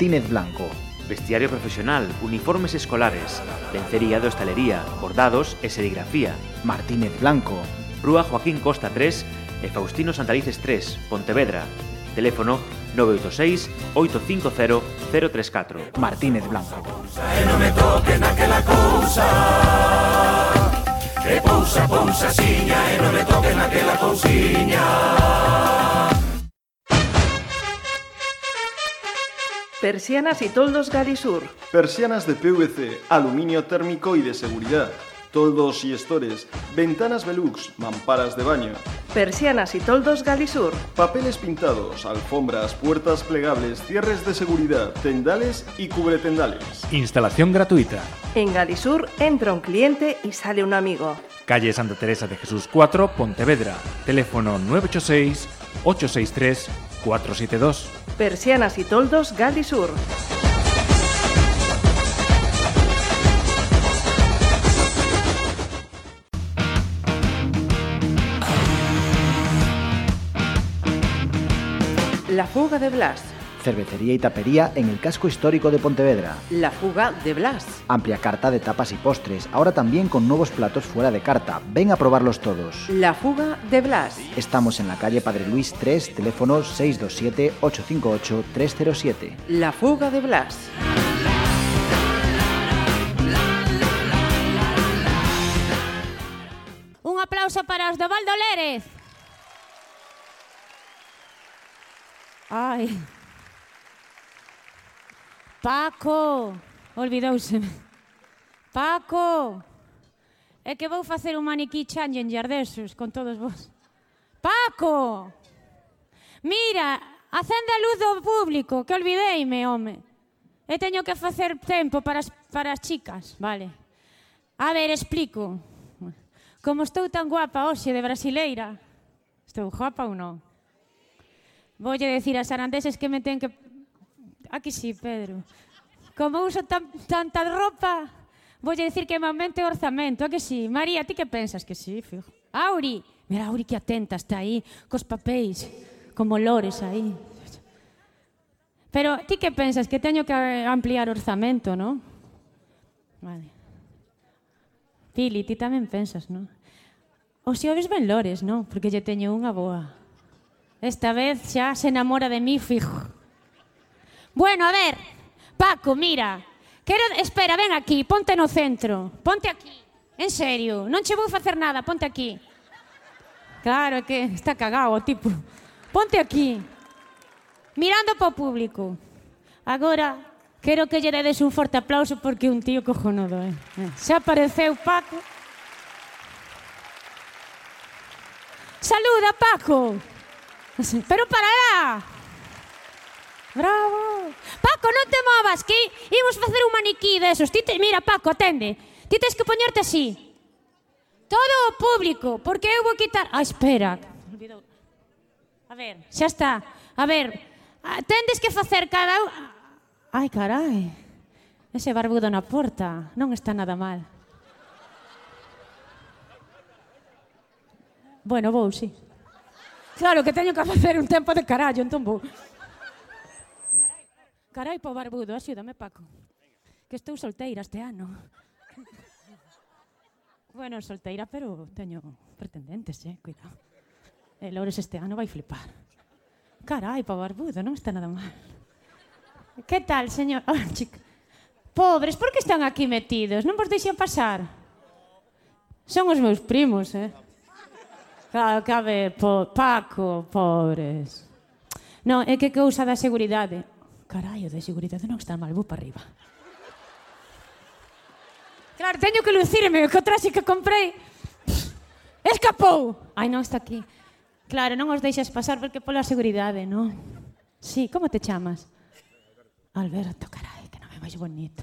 Speaker 4: Martínez Blanco.
Speaker 7: Vestiario profesional, uniformes escolares, lencería de hostalería, bordados e serigrafía.
Speaker 4: Martínez Blanco.
Speaker 7: Rúa Joaquín Costa 3 e Faustino Santalices 3, Pontevedra. Teléfono 986 850 034.
Speaker 4: Martínez Blanco.
Speaker 1: E non me toquen aquela cousa Que pousa, pousa, siña E non me toquen aquela cousiña
Speaker 15: Persianas y toldos Galisur.
Speaker 5: Persianas de PVC, aluminio térmico y de seguridad. toldos y estores, ventanas Velux, mamparas de baño,
Speaker 15: Persianas y toldos Galisur.
Speaker 5: papeles pintados, alfombras, puertas plegables, cierres de seguridad, tendales y cubretendales.
Speaker 6: Instalación gratuita.
Speaker 15: En Galisur entra un cliente y sale un amigo.
Speaker 6: Calle Santa Teresa de Jesús 4, Pontevedra. Teléfono 986 863 472.
Speaker 15: Persianas y toldos Galisur.
Speaker 3: La fuga de Blas.
Speaker 4: Cervecería y tapería en el casco histórico de Pontevedra.
Speaker 3: La fuga de Blas.
Speaker 4: Amplia carta de tapas y postres, ahora también con nuevos platos fuera de carta. Ven a probarlos todos.
Speaker 3: La fuga de Blas.
Speaker 4: Estamos en la calle Padre Luis 3, teléfono 627-858-307.
Speaker 3: La fuga de Blas.
Speaker 8: Un aplauso para os de Valdo Lérez. Ai. Paco, olvidouse. Paco, é que vou facer un maniquí challenger desos con todos vos. Paco, mira, acende a luz do público, que olvideime, home. E teño que facer tempo para as, para as chicas, vale. A ver, explico. Como estou tan guapa hoxe de brasileira, estou guapa ou non? Voulle decir as arandeses que me ten que Aquí sí, Pedro? Como uso tan, tanta ropa, voulle dicir que me aumente o orzamento. A que sí? María, ti que pensas? Que sí, fijo. Auri, mira, Auri que atenta está aí, cos papéis, como lores aí. Pero ti que pensas que teño que ampliar o orzamento, non? Vale. Pili, ti tamén pensas, non? O xoves ben lores, non? Porque lle teño unha boa. Esta vez xa se enamora de mí, fijo. Bueno, a ver, Paco, mira, quero, espera, ven aquí, ponte no centro, ponte aquí, en serio, non che vou facer nada, ponte aquí. Claro, que está cagado o tipo. Ponte aquí, mirando para o público. Agora, quero que lle dedes un forte aplauso porque un tío cojonudo, eh. eh? Xa apareceu Paco. Saluda, Paco. Pero para lá. Bravo. Paco, non te movas, que imos facer un maniquí desos. Ti te... Mira, Paco, atende. Ti tens que poñerte así. Todo o público, porque eu vou quitar... Ah, espera. A ver, xa está. A ver, tendes que facer cada... Ai, carai. Ese barbudo na porta non está nada mal. Bueno, vou, sí. Claro que teño que facer un tempo de carallo, entón vou. Carai, po barbudo, axúdame, Paco. Que estou solteira este ano. bueno, solteira, pero teño pretendentes, eh, cuidado. E eh, Lores este ano vai flipar. Carai, po barbudo, non está nada mal. Que tal, señor? Oh, chica. Pobres, por que están aquí metidos? Non vos deixen pasar? Son os meus primos, eh? Claro, que a ver, po, Paco, pobres. Non, é que cousa da seguridade. Carai, o de seguridade non está mal, vou para arriba. Claro, teño que lucirme, que o traxe que comprei escapou. Ai, non está aquí. Claro, non os deixas pasar porque pola seguridade, non? Sí, como te chamas? Alberto, carai, que nome máis bonito.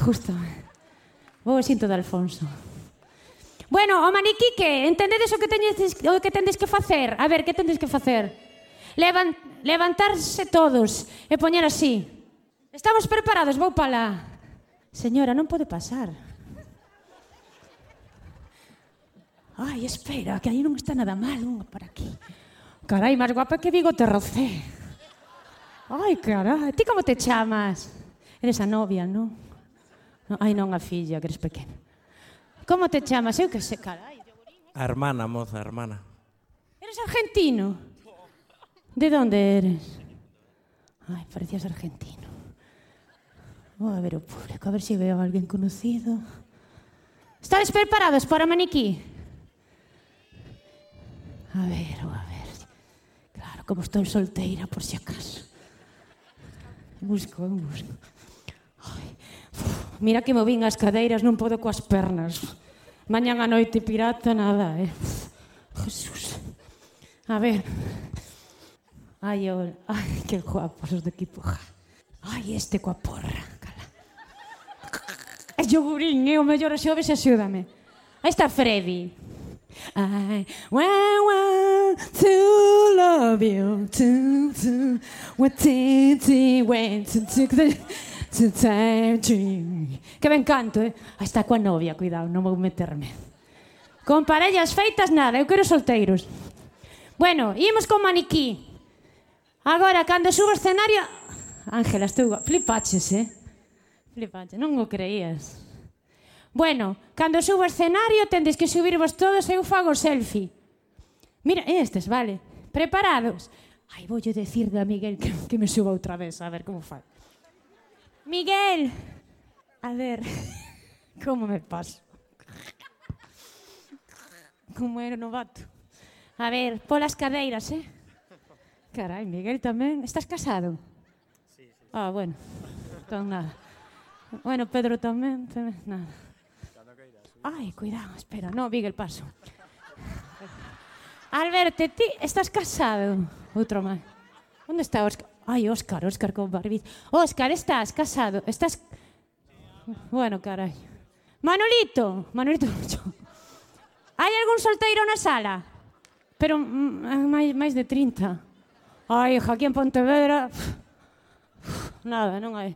Speaker 8: Justo. Vou xinto de Alfonso. Bueno, o maniquique, entendedes o que teñes o que tendes que facer? A ver, que tendes que facer? Levant levantarse todos e poñer así. Estamos preparados, vou pala. Señora, non pode pasar. Ai, espera, que aí non está nada mal unha por aquí. Carai, máis guapa que Vigo Terrocé. Ai, carai, ti como te chamas? Eres a novia, non? No, ai, non a filla, que eres pequena. Como te chamas? Eu que sei, carai. Eh.
Speaker 16: A hermana, moza, a hermana.
Speaker 8: Eres argentino? ¿De onde eres? Ay, parecías argentino. Vou a ver o público, a ver se si veo a alguén conocido. Estades preparados para o maniquí? A ver, a ver. Claro, como estou solteira, por si acaso. Busco, busco. Ai, uf, mira que movín as cadeiras, non podo coas pernas. Mañan a noite pirata, nada, eh. Jesús. A ver. Ai, ol, ai, *laughs* que guapos do equipo. Ai, este coa porra. Cala. É yogurín, é o mellor xoves, axúdame. Aí está Freddy. I want to love you to to what titi went to took the to time dream. Que ben canto, eh? Aí está coa novia, cuidado, non vou meterme. Con parellas feitas nada, eu quero solteiros. Bueno, imos con maniquí. Agora, cando subo o escenario... Ángela, estou... Flipaches, eh? Flipaches, non o creías. Bueno, cando subo o escenario tendes que subirvos todos e eu fago selfie. Mira, estes, vale. Preparados. Ai, voulle decir a Miguel que, que me suba outra vez, a ver como fai. Miguel! A ver, *laughs* como me paso? Como era novato. A ver, polas cadeiras, eh? Carai, Miguel tamén. Estás casado? Sí, sí. Ah, bueno. Entón, nada. Bueno, Pedro tamén, tamén nada. Ai, cuidado, espera. No, Miguel, paso. Alberto, ti estás casado? Outro máis. Onde está Óscar? Ai, Óscar, Óscar con barbiz. Óscar, estás casado? Estás... Bueno, carai. Manolito, Manolito Lucho. Hai algún solteiro na sala? Pero mm, ah, máis, máis de 30. Ai, aquí en Pontevedra... Nada, non hai.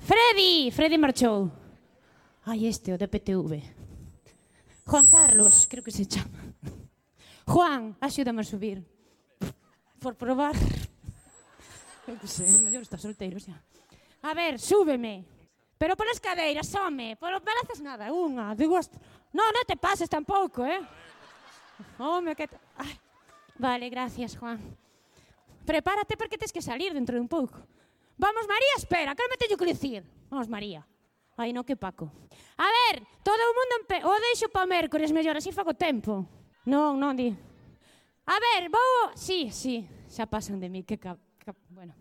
Speaker 8: Freddy! Freddy marchou. Ai, este, o de PTV. Juan Carlos, creo que se chama. Juan, axúdame a subir. Por probar. Eu que sei, mellor está solteiro xa. A ver, súbeme. Pero polas cadeiras, home. Por balazas nada, unha, dúas... No, non te pases tampouco, eh? Home, que... Ai. Vale, gracias, Juan prepárate porque tens que salir dentro de un pouco. Vamos, María, espera, que me teño que dicir. Vamos, María. Ai, no, que paco. A ver, todo o mundo empe... o deixo pa mércores, mellor, así fago tempo. Non, non, di. A ver, vou... Sí, sí, xa pasan de mí, que cap... cap... Bueno.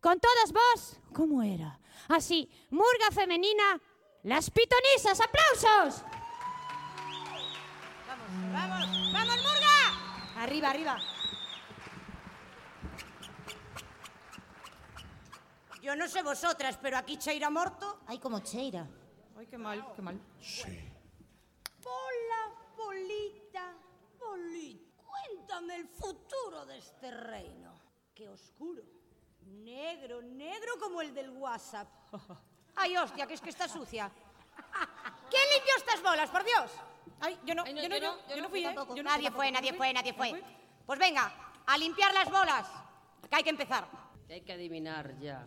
Speaker 8: Con todas vos, como era? Así, murga femenina, las pitonisas, aplausos.
Speaker 17: Vamos, vamos, vamos, murga. Arriba, arriba. Yo no sé vosotras, pero aquí cheira morto. Ay, como cheira. Ay, qué mal, qué mal.
Speaker 9: Hola, Polita, Polita. Cuéntame el futuro de este reino. Qué oscuro. Negro, negro como el del WhatsApp. *laughs*
Speaker 17: Ay, hostia, que es que está sucia. *laughs* ¿Quién limpió estas bolas, por Dios? Ay, yo no,
Speaker 9: Ay, no,
Speaker 17: yo no,
Speaker 9: yo
Speaker 17: yo,
Speaker 9: no,
Speaker 17: yo
Speaker 9: yo
Speaker 17: no fui, ¿eh?
Speaker 9: tampoco.
Speaker 17: Yo
Speaker 9: Nadie fue, nadie fue, nadie fue.
Speaker 17: Pues venga, a limpiar las bolas, que hay que empezar.
Speaker 9: Hay que adivinar ya.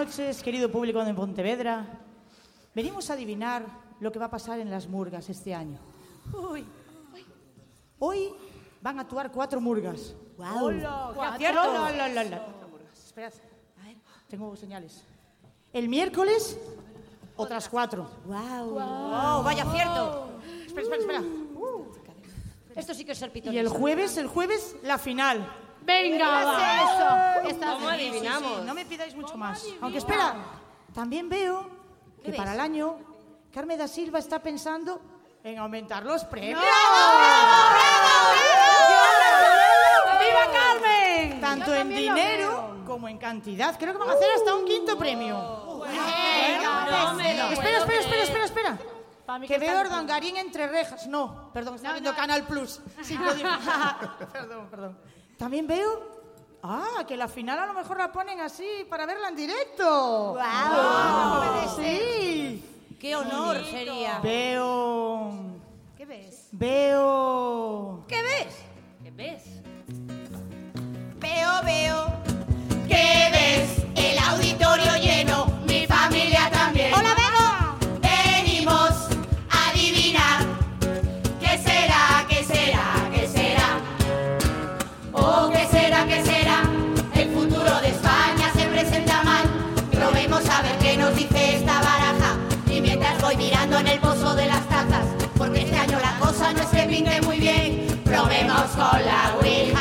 Speaker 18: Noches, querido público de Pontevedra. Venimos a adivinar lo que va a pasar en las murgas este año.
Speaker 17: Uy.
Speaker 18: Hoy van a actuar cuatro murgas.
Speaker 17: Guau. Hola,
Speaker 18: ¿Cuatro?
Speaker 17: ¿cierto?
Speaker 18: Hola, hola, hola. Esperad, tengo señales. El miércoles, otras cuatro.
Speaker 17: Wow.
Speaker 18: Wow,
Speaker 17: vaya cierto.
Speaker 18: Espera, espera, espera.
Speaker 17: Esto sí que es ser
Speaker 18: Y el jueves, el jueves, la final.
Speaker 17: Venga, va.
Speaker 18: eso. ¿Cómo
Speaker 17: sí,
Speaker 18: adivinamos?
Speaker 17: sí, sí.
Speaker 18: No me pidáis mucho más. Aunque espera, también veo que
Speaker 17: ¿Qué
Speaker 18: para el año Carmen da Silva está pensando en aumentar los premios.
Speaker 17: ¡Viva Carmen!
Speaker 18: Tanto en dinero como en cantidad. Creo que van a hacer hasta un quinto premio. espera, espera, espera, espera, espera. Que veo Ordangarín entre rejas. No, perdón, está viendo Canal Plus. *laughs* *laughs* Perdón, perdón. También veo. Ah, que la final a lo mejor la ponen así para verla en directo.
Speaker 17: Guau.
Speaker 18: Wow. Sí.
Speaker 17: Qué honor sería.
Speaker 18: Veo.
Speaker 17: ¿Qué ves?
Speaker 18: Veo.
Speaker 17: ¿Qué ves? ¿Qué ves?
Speaker 9: Veo, veo. ¿Qué ves? El auditorio lleno, con la Ouija.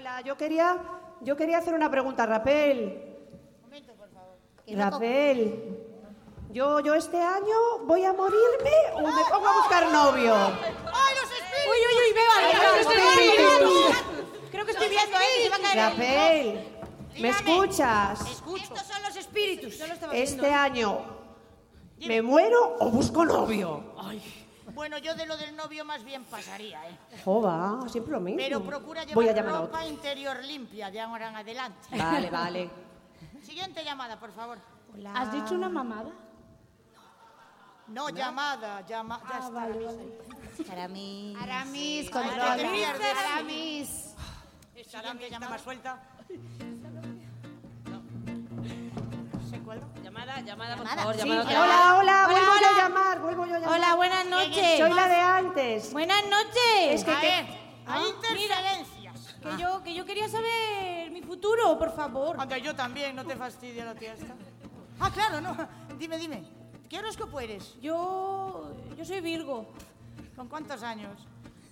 Speaker 19: Hola, yo quería, yo quería hacer una pregunta a Rapel. Rapel, yo, yo este año voy a morirme o me pongo a buscar novio.
Speaker 9: ¡Ay, los espíritus!
Speaker 17: Uy, uy, uy,
Speaker 19: Ay, los espíritus.
Speaker 17: Creo que estoy viendo, ¿eh? que se va a caer el-
Speaker 19: Rapel, ¿me escuchas?
Speaker 17: Estos son los espíritus.
Speaker 19: Este año, ¿me muero o busco novio?
Speaker 13: Bueno, yo de lo del novio más bien pasaría, ¿eh?
Speaker 19: Jova, siempre lo mismo.
Speaker 13: Pero procura llevar
Speaker 19: Voy a llamar a
Speaker 13: ropa
Speaker 19: otro.
Speaker 13: interior limpia de ahora en adelante.
Speaker 19: Vale, vale. *laughs*
Speaker 13: Siguiente llamada, por favor.
Speaker 17: ¿Has dicho una mamada?
Speaker 13: No, llamada, llama, ya está.
Speaker 17: Aramis.
Speaker 13: Aramis,
Speaker 17: con
Speaker 13: con
Speaker 17: Lola.
Speaker 13: te pierdes.
Speaker 17: Aramis.
Speaker 13: Siguiente llamada. más suelta.
Speaker 20: Llamada, llamada, por
Speaker 13: Llamada,
Speaker 20: favor,
Speaker 13: sí,
Speaker 20: llamada.
Speaker 13: llamada.
Speaker 19: Hola, hola,
Speaker 13: Hola,
Speaker 19: vuelvo yo a llamar, vuelvo yo a llamar.
Speaker 17: Hola, buenas noches.
Speaker 19: Soy la de antes.
Speaker 17: Buenas noches.
Speaker 19: Es que-
Speaker 13: A
Speaker 19: que-
Speaker 13: ver,
Speaker 17: Ah,
Speaker 13: hay interferencias.
Speaker 17: Que yo, que yo quería saber mi futuro, por favor.
Speaker 13: Anda, yo también, no te fastidia la tía esta. Ah, claro, no. Dime, dime. ¿Qué horóscopo eres?
Speaker 17: Yo, yo soy Virgo.
Speaker 13: ¿Con cuántos años?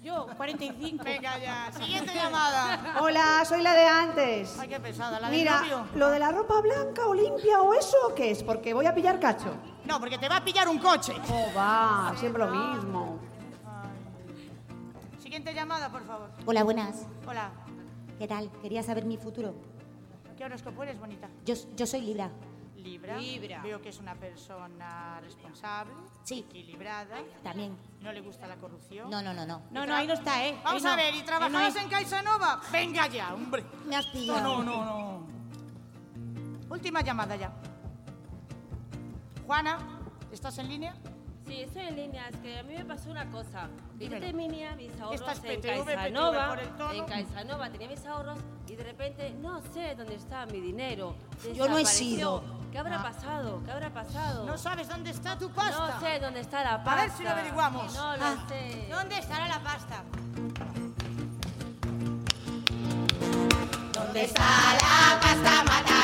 Speaker 17: Yo, 45.
Speaker 13: Venga ya, siguiente llamada.
Speaker 19: Hola, soy la de antes.
Speaker 13: Ay, qué pesada, la del
Speaker 19: Mira,
Speaker 13: novio.
Speaker 19: lo de la ropa blanca o limpia o eso, ¿qué es? Porque voy a pillar cacho.
Speaker 13: No, porque te va a pillar un coche.
Speaker 19: Oh, va, siempre lo mismo.
Speaker 18: Siguiente llamada, por favor.
Speaker 20: Hola, buenas.
Speaker 18: Hola.
Speaker 20: ¿Qué tal? Quería saber mi futuro.
Speaker 18: ¿Qué horóscopo eres, bonita?
Speaker 20: Yo, yo soy Libra.
Speaker 18: Libra.
Speaker 20: Libra.
Speaker 18: Veo que es una persona responsable,
Speaker 20: Sí.
Speaker 18: equilibrada.
Speaker 20: También.
Speaker 18: No le gusta la corrupción.
Speaker 20: No, no, no, no.
Speaker 18: No,
Speaker 20: no, ahí no está, ¿eh?
Speaker 18: Vamos a ver, ¿y
Speaker 20: Ahí
Speaker 18: trabajabas
Speaker 20: no
Speaker 18: en Caixanova? Venga ya, hombre.
Speaker 20: Me has pillado.
Speaker 18: No, no, no, no. Última llamada ya. Juana, ¿estás en línea?
Speaker 21: Sí, estoy en línea. Es que a mí me pasó una cosa. Que yo
Speaker 18: Dímelo.
Speaker 21: tenía mis ahorros
Speaker 18: Esta es
Speaker 21: en
Speaker 18: PTV, tono.
Speaker 21: En Caixanova tenía mis ahorros y de repente no sé dónde está mi dinero.
Speaker 20: Yo no he sido.
Speaker 21: ¿Qué habrá
Speaker 20: Ah.
Speaker 21: pasado? ¿Qué habrá pasado?
Speaker 18: No sabes dónde está tu pasta.
Speaker 21: No sé dónde está la
Speaker 18: A
Speaker 21: pasta.
Speaker 18: ver si lo averiguamos.
Speaker 21: No lo
Speaker 18: Ah.
Speaker 21: sé.
Speaker 17: ¿Dónde estará la pasta?
Speaker 9: ¿Dónde está la pasta matarilerilele?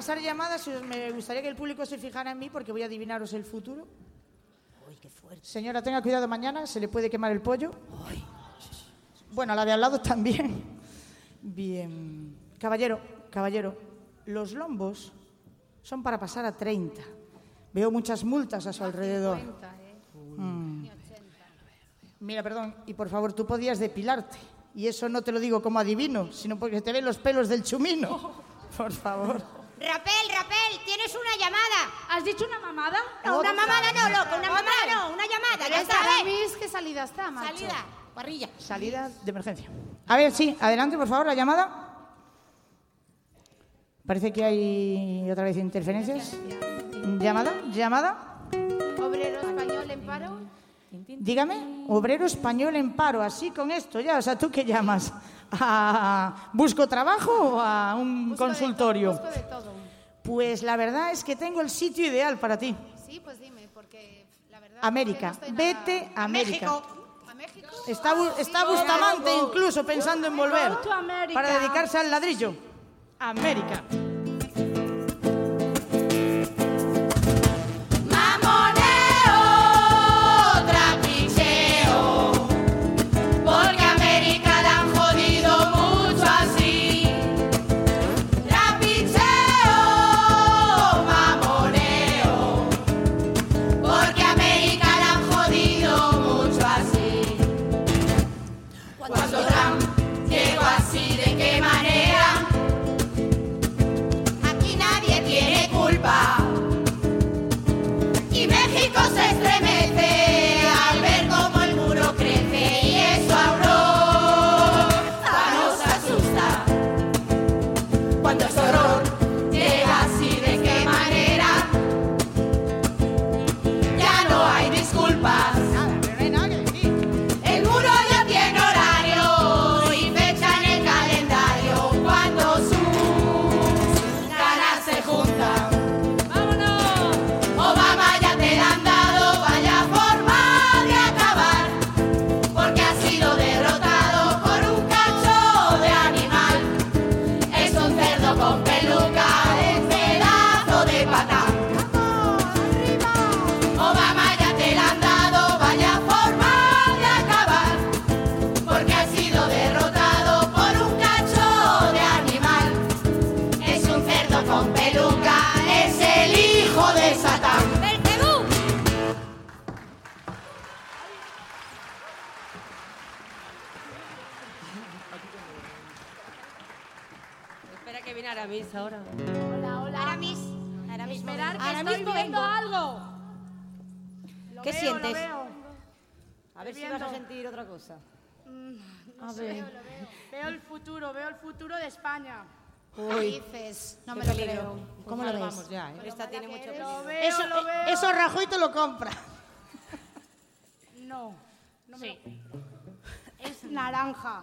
Speaker 18: Descansar llamadas. Me gustaría que el público se fijara en mí porque voy a adivinaros el futuro. Señora, tenga cuidado mañana, se le puede quemar el pollo. Bueno, a la de al lado también. Bien. Caballero, caballero, los lombos son para pasar a 30. Veo muchas multas a su alrededor. Mm. Mira, perdón, y por favor, tú podías depilarte. Y eso no te lo digo como adivino, sino porque te ven los pelos del chumino. *laughs* Por favor.
Speaker 17: Rapel, Rapel, tienes una llamada.
Speaker 22: ¿Has dicho una mamada?
Speaker 17: No, una mamada no, loco, una mamada no, una llamada, ya
Speaker 22: esta
Speaker 17: está,
Speaker 22: para
Speaker 17: ¿eh?
Speaker 22: mí es que salida está, macho.
Speaker 17: Salida, parrilla.
Speaker 18: Salida de emergencia. A ver, sí, adelante, por favor, la llamada. Parece que hay otra vez interferencias. Llamada, llamada.
Speaker 22: Obrero español en paro.
Speaker 18: Dígame, obrero español en paro, así con esto ya. O sea, ¿tú qué llamas? ¿A busco trabajo o a un consultorio?
Speaker 22: Busco de todo.
Speaker 18: Pues la verdad es que tengo el sitio ideal para ti.
Speaker 22: Sí, pues dime, porque la verdad.
Speaker 18: América,
Speaker 22: no nada-
Speaker 18: vete a América.
Speaker 22: ¿A México?
Speaker 18: Está,
Speaker 22: sí,
Speaker 18: Bustamante incluso pensando en volver para dedicarse al ladrillo. América.
Speaker 21: Ahora.
Speaker 22: Hola, hola.
Speaker 17: Aramis. Aramis,
Speaker 22: Esperar que
Speaker 17: ahora
Speaker 22: estoy viendo
Speaker 17: vengo.
Speaker 22: algo. Lo
Speaker 17: ¿Qué
Speaker 22: veo,
Speaker 17: sientes?
Speaker 22: Lo veo.
Speaker 17: A ver
Speaker 22: Estoy
Speaker 17: si vas a sentir otra cosa.
Speaker 22: Mm, no
Speaker 17: A
Speaker 22: sé,
Speaker 17: ver.
Speaker 22: Veo, lo veo. Veo el futuro, veo el futuro de España.
Speaker 17: Uy.
Speaker 22: dices? No me lo
Speaker 17: peligro.
Speaker 22: creo.
Speaker 17: Pues
Speaker 22: ¿Cómo lo ves?
Speaker 17: vamos ya, ¿eh? Esta tiene mucho peligro.
Speaker 22: veo,
Speaker 18: Eso,
Speaker 22: lo veo.
Speaker 18: eso Rajoy te lo compra.
Speaker 22: No, no me lo- Es naranja.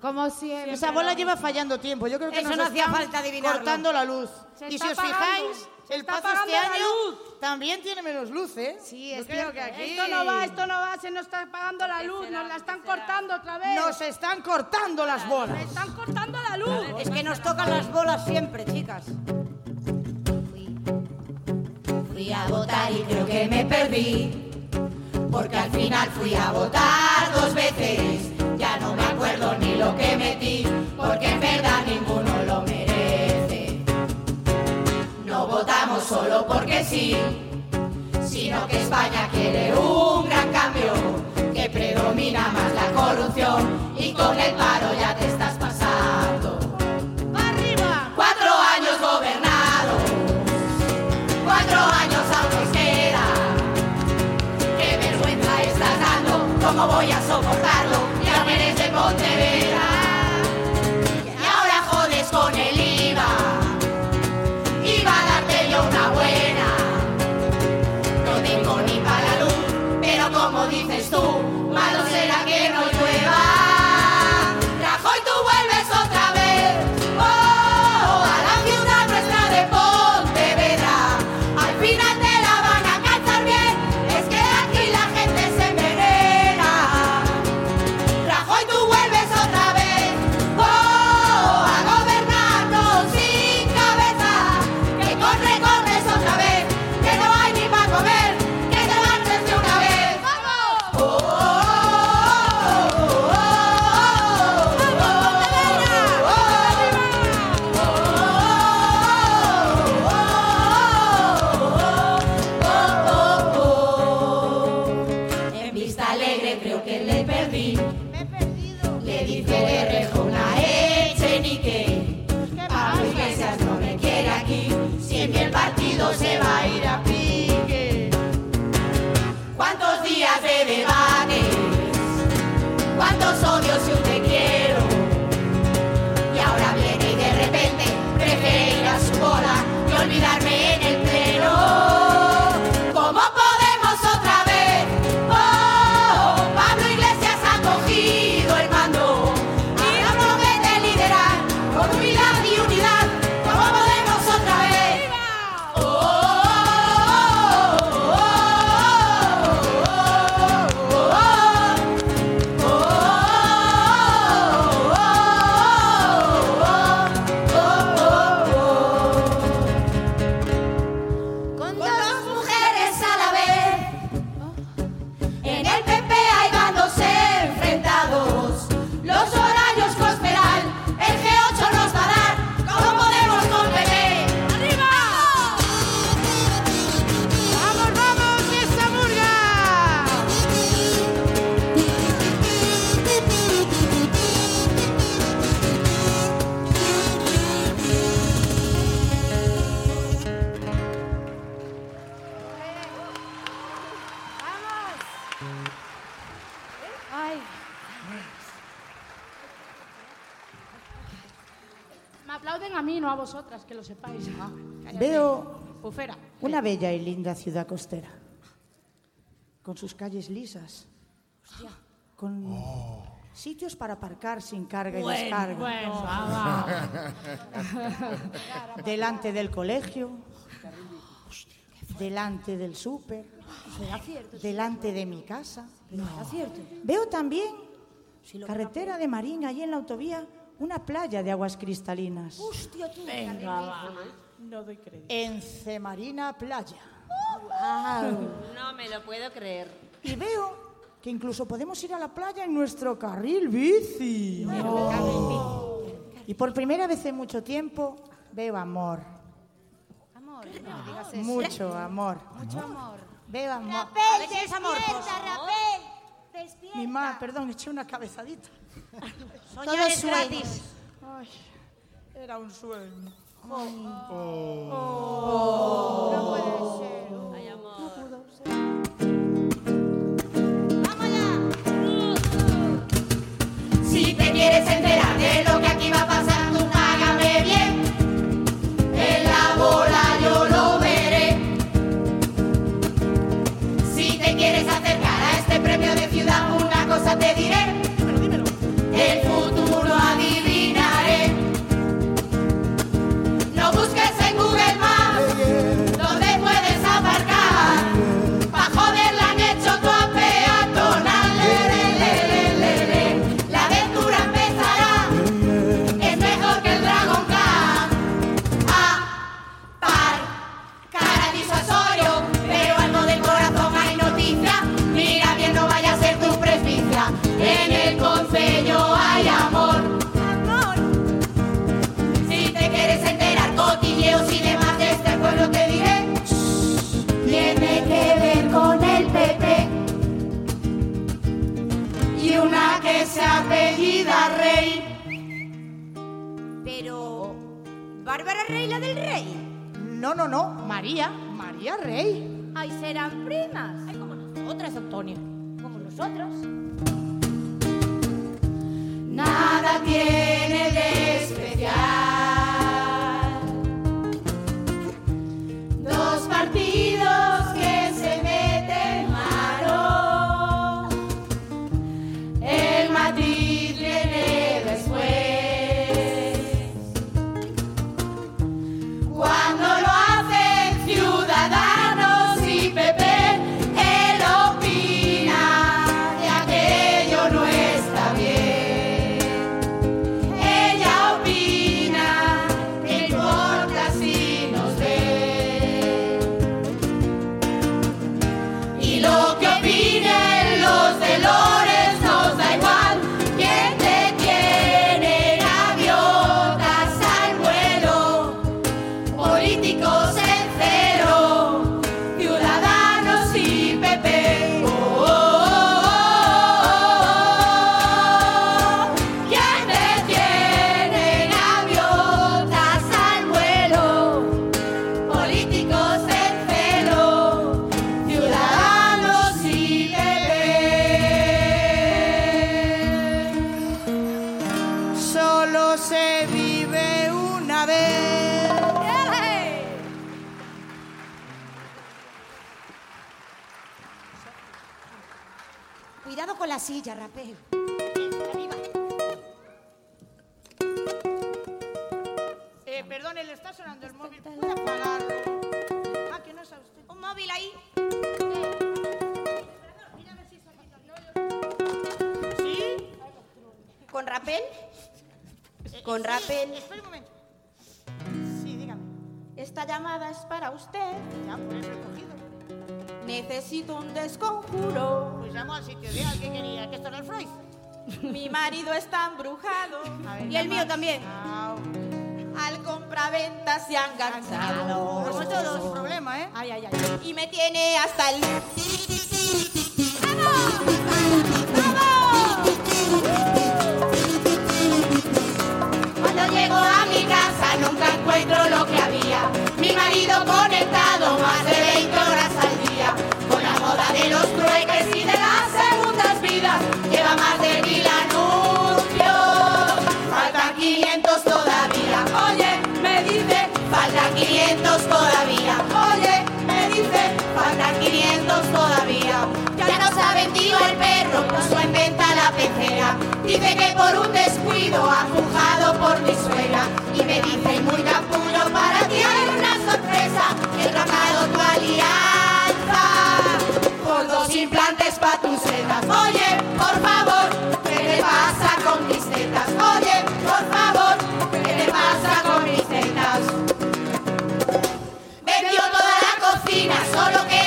Speaker 22: Como siempre.
Speaker 18: Esa bola lleva fallando tiempo. Yo creo que
Speaker 17: Eso
Speaker 18: nos
Speaker 17: no hacía
Speaker 18: están
Speaker 17: falta adivinarlo.
Speaker 18: cortando la luz.
Speaker 22: Se
Speaker 18: y
Speaker 22: está
Speaker 18: si os
Speaker 22: apagando.
Speaker 18: fijáis,
Speaker 22: Se
Speaker 18: el
Speaker 22: está
Speaker 18: pazo este
Speaker 22: apagando la
Speaker 18: año
Speaker 22: luz.
Speaker 18: también tiene menos luz, ¿eh?
Speaker 22: Sí, es
Speaker 18: creo
Speaker 22: cierto.
Speaker 18: que aquí
Speaker 22: Esto no va, esto no va, se nos está apagando la luz, nos la están cortando otra vez.
Speaker 18: nos están cortando las bolas.
Speaker 22: Nos están cortando la luz.
Speaker 17: Es que nos tocan las bolas siempre, chicas.
Speaker 9: Fui a votar y creo que me perdí. Porque al final fui a votar dos veces. Ya no me acuerdo ni lo que metí. Porque en verdad ninguno lo merece. No votamos solo porque sí. Sino que España quiere un gran cambio. Que predomina más la corrupción. Y con el una
Speaker 18: bella y linda ciudad costera, con sus calles lisas, con sitios para aparcar sin carga y descarga.
Speaker 22: bueno, va, *laughs*
Speaker 18: Delante del colegio, delante del súper, delante de mi casa. Veo también carretera de Marín, allí en la autovía, una playa de aguas cristalinas.
Speaker 22: Venga, va. No doy crédito.
Speaker 18: En Cemarina Playa.
Speaker 21: No me lo puedo creer.
Speaker 18: Y veo que incluso podemos ir a la playa en nuestro carril bici. Y por primera vez en mucho tiempo veo amor.
Speaker 17: Amor, no digas eso.
Speaker 18: Mucho amor.
Speaker 17: Mucho amor.
Speaker 18: Veo amor.
Speaker 17: A ver si es amor, pues.
Speaker 18: Mi ma, perdón, eché una cabezadita.
Speaker 17: Soñar
Speaker 18: Todo
Speaker 17: es gratis.
Speaker 18: Ay, era un sueño.
Speaker 17: No
Speaker 18: ser.
Speaker 21: Ay, amor.
Speaker 9: Si te quieres enterar de lo que aquí va pasando, págame
Speaker 18: María. Rey.
Speaker 17: Ay, serán primas. Ay, como nosotras, Antonio. Como nosotros. ¿Con
Speaker 18: sí,
Speaker 17: Rapel?
Speaker 18: Espera un momento. Sí, dígame.
Speaker 17: Esta llamada es para usted.
Speaker 18: Ya, por eso he cogido.
Speaker 17: Necesito un desconjuro.
Speaker 18: Pues llamo al sitio ideal. ¿Qué quería? ¿Que esto era el Freud? *laughs*
Speaker 17: Mi marido está embrujado.
Speaker 18: Ver,
Speaker 17: Y el mío también. Al compraventa se han enganchado.
Speaker 18: Como todos. Problema, ¿eh?
Speaker 17: Ay, ay, ay. Y me tiene hasta el...
Speaker 9: Cuando llego a mi casa nunca encuentro lo que había. Mi marido conectado más de 20 horas al día. Con la moda de los trueques y de las segundas vidas. Lleva más de mil anuncios. Faltan 500 todavía. Oye, me dice, faltan 500 Dice que por un descuido ha pujado por mi suegra. Y me dice, muy capullo, para ti hay una sorpresa. He tratado tu alianza por dos implantes pa' tus setas. Oye, por favor, ¿qué le pasa con mis tetas? Oye, por favor, ¿qué le pasa con mis tetas? Vendió toda la cocina, solo queda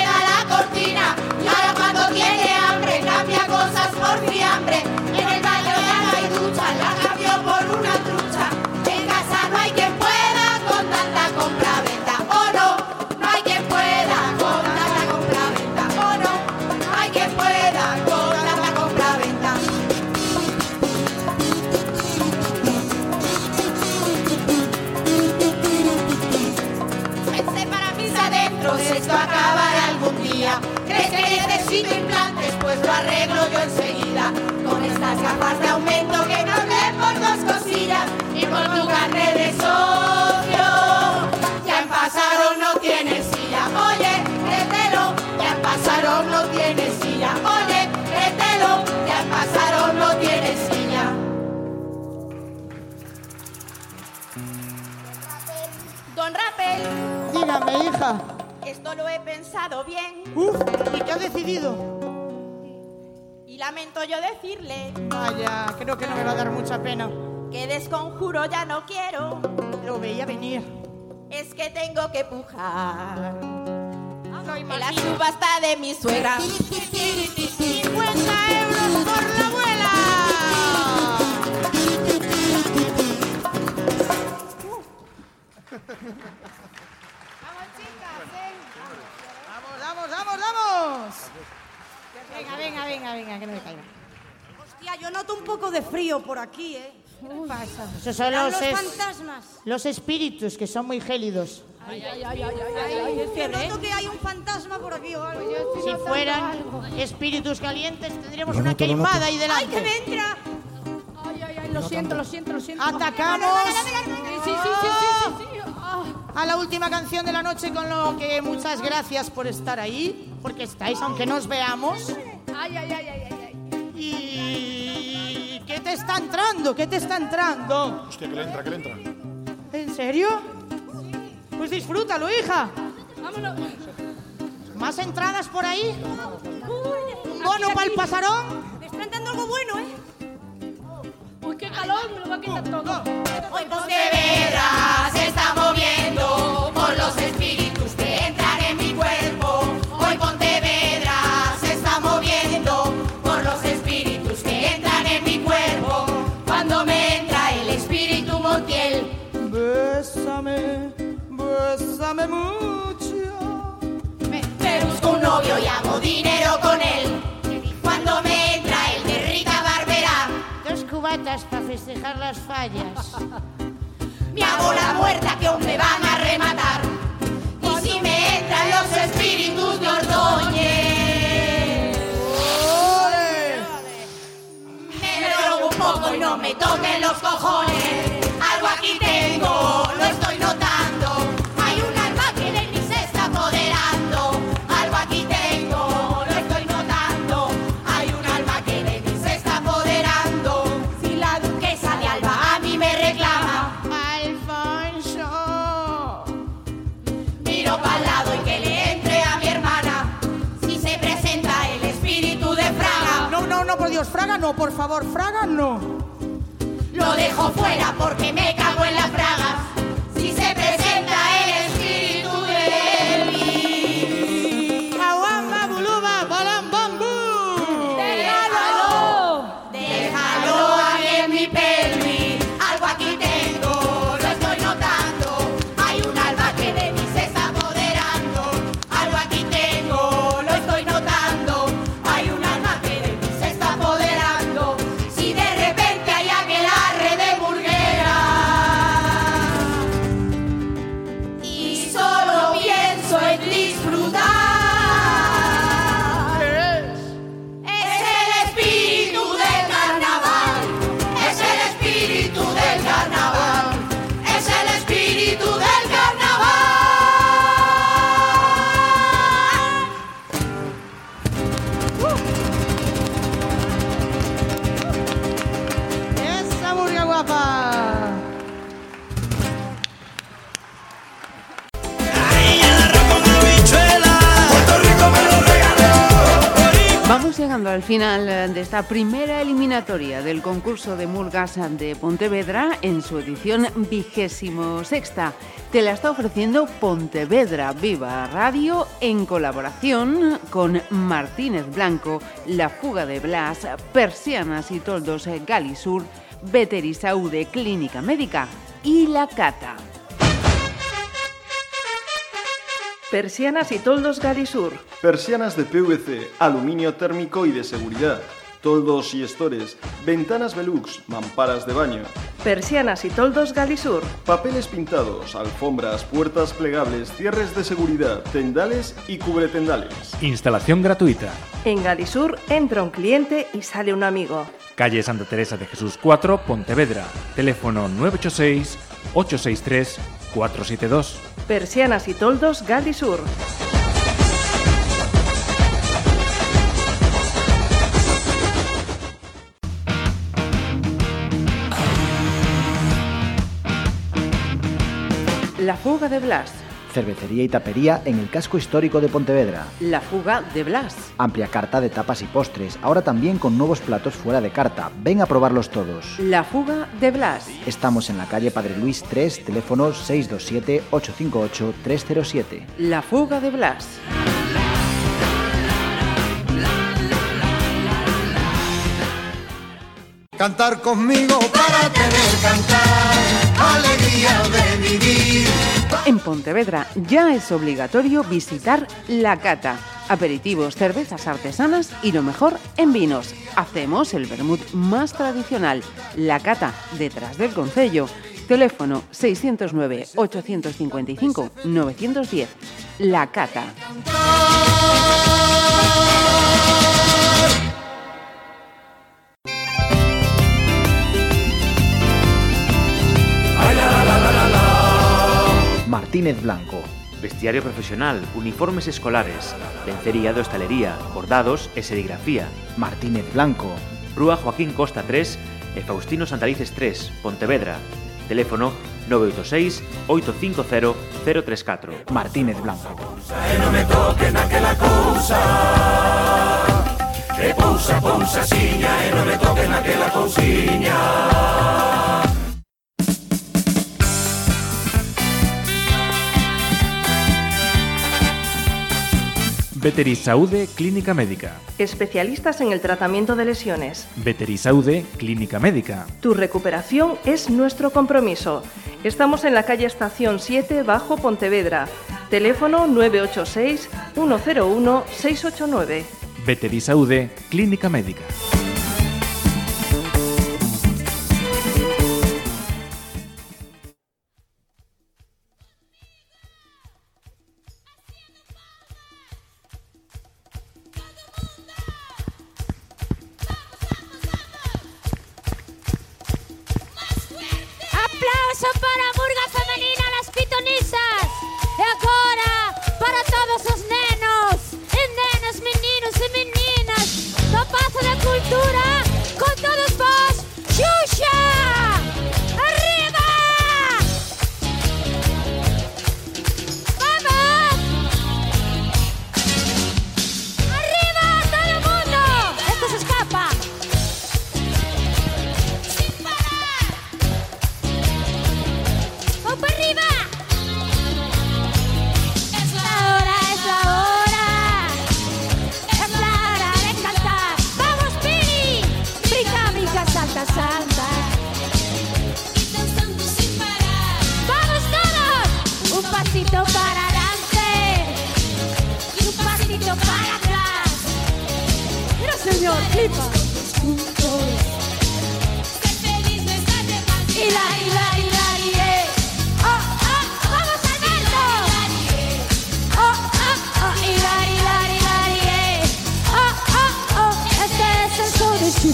Speaker 18: Dígame, hija.
Speaker 9: esto lo he pensado bien
Speaker 18: Uf, ¿y qué ha decidido?
Speaker 9: y lamento yo decirle
Speaker 18: Vaya, creo que no me va a dar mucha pena.
Speaker 9: que desconjuro ya no quiero.
Speaker 18: Lo veía venir.
Speaker 9: Es que tengo que pujar. En la subasta de mi suegra.
Speaker 18: 50 euros por la abuela. Vamos, vamos, vamos, vamos. Venga, venga, venga, venga, que no me caiga.
Speaker 17: Hostia, yo noto un poco de frío por aquí, ¿eh? ¿Qué pasa?
Speaker 18: Esos son los,
Speaker 17: los
Speaker 18: es-
Speaker 17: fantasmas.
Speaker 18: los espíritus que son muy gélidos.
Speaker 17: Ay, ay, ay, ay, ay, ay, que noto que hay un fantasma por aquí o algo.
Speaker 18: Si fueran espíritus calientes, tendríamos
Speaker 17: Lo
Speaker 18: una
Speaker 17: noto, lo
Speaker 18: queimada
Speaker 17: noto.
Speaker 18: ahí delante.
Speaker 17: ¡Ay, que me entra! Ay, ay, ay, lo siento, lo siento, lo siento.
Speaker 18: Atacamos.
Speaker 17: Sí, sí, sí, sí, sí, sí.
Speaker 18: A la última canción de la noche, con lo que muchas gracias por estar ahí, porque estáis, aunque no os veamos.
Speaker 17: Ay, ay, ay, ay, ay, ay.
Speaker 18: ¿Y qué te está entrando? ¿Qué te está entrando?
Speaker 23: Hostia, que le entra, que le entra.
Speaker 18: ¿En serio? Pues disfrútalo, hija.
Speaker 17: Vámonos.
Speaker 18: ¿Más entradas por ahí? ¿Un bono para el pasarón?
Speaker 17: Me está entrando algo bueno, ¿eh? Uy, qué calor, me lo va a quitar todo.
Speaker 9: Hoy Pontevedra se está moviendo novio y hago dinero con él. Cuando me entra el de Rita Barbera,
Speaker 18: Dos cubatas para festejar las fallas. *laughs*
Speaker 9: me hago la muerta que aún me van a rematar. Y si me entran los espíritus de Ordóñez, me drogo un poco y no me toquen los cojones. Algo aquí tengo, lo estoy notando. Fraga
Speaker 18: no, por favor, Fraga no.
Speaker 9: lo dejo fuera porque me cago en las bragas.
Speaker 3: Al final eh, de esta primera eliminatoria del concurso de Murgas de Pontevedra en su edición vigésimo sexta. Te la está ofreciendo Pontevedra Viva Radio en colaboración con Martínez Blanco, La Fuga de Blas, Persianas y Toldos Galisur, Veterisaude Clínica Médica y La Cata.
Speaker 15: Persianas y toldos Galisur.
Speaker 5: Persianas de PVC, aluminio térmico y de seguridad. toldos y estores, ventanas Velux, mamparas de baño,
Speaker 15: Persianas y toldos Galisur.
Speaker 5: papeles pintados, alfombras, puertas plegables, cierres de seguridad, tendales y cubretendales.
Speaker 6: Instalación gratuita.
Speaker 15: En Galisur entra un cliente y sale un amigo.
Speaker 6: Calle Santa Teresa de Jesús 4, Pontevedra. Teléfono 986 863 472.
Speaker 15: Persianas y toldos Galisur.
Speaker 3: La fuga de Blas.
Speaker 4: Cervecería y tapería en el casco histórico de Pontevedra.
Speaker 3: La fuga de Blas.
Speaker 4: Amplia carta de tapas y postres, ahora también con nuevos platos fuera de carta. Ven a probarlos todos.
Speaker 3: La fuga de Blas.
Speaker 4: Estamos en la calle Padre Luis 3, teléfono 627-858-307.
Speaker 3: La fuga de Blas.
Speaker 1: Cantar conmigo para tener cantar, alegría de vivir.
Speaker 3: En Pontevedra ya es obligatorio visitar La Cata. Aperitivos, cervezas artesanas y lo mejor en vinos. Hacemos el vermut más tradicional, La Cata, detrás del Concello. Teléfono 609-855-910. La Cata.
Speaker 4: Martínez Blanco.
Speaker 7: Vestiario profesional, uniformes escolares, lencería de hostalería, bordados e serigrafía.
Speaker 4: Martínez Blanco.
Speaker 7: Rúa Joaquín Costa 3 e Faustino Santalices 3, Pontevedra. Teléfono 986 850 034.
Speaker 4: Martínez Blanco.
Speaker 1: E non me toquen aquela cousa Que pousa, pousa, siña E non me toquen aquela cousiña
Speaker 6: Veterisaude Clínica Médica.
Speaker 15: Especialistas en el tratamiento de lesiones.
Speaker 6: Veterisaude Clínica Médica.
Speaker 15: Tu recuperación es nuestro compromiso. Estamos en la calle Estación 7, Bajo Pontevedra. Teléfono 986 101 689.
Speaker 6: Veterisaude Clínica Médica.
Speaker 8: Do Pazo da Cultura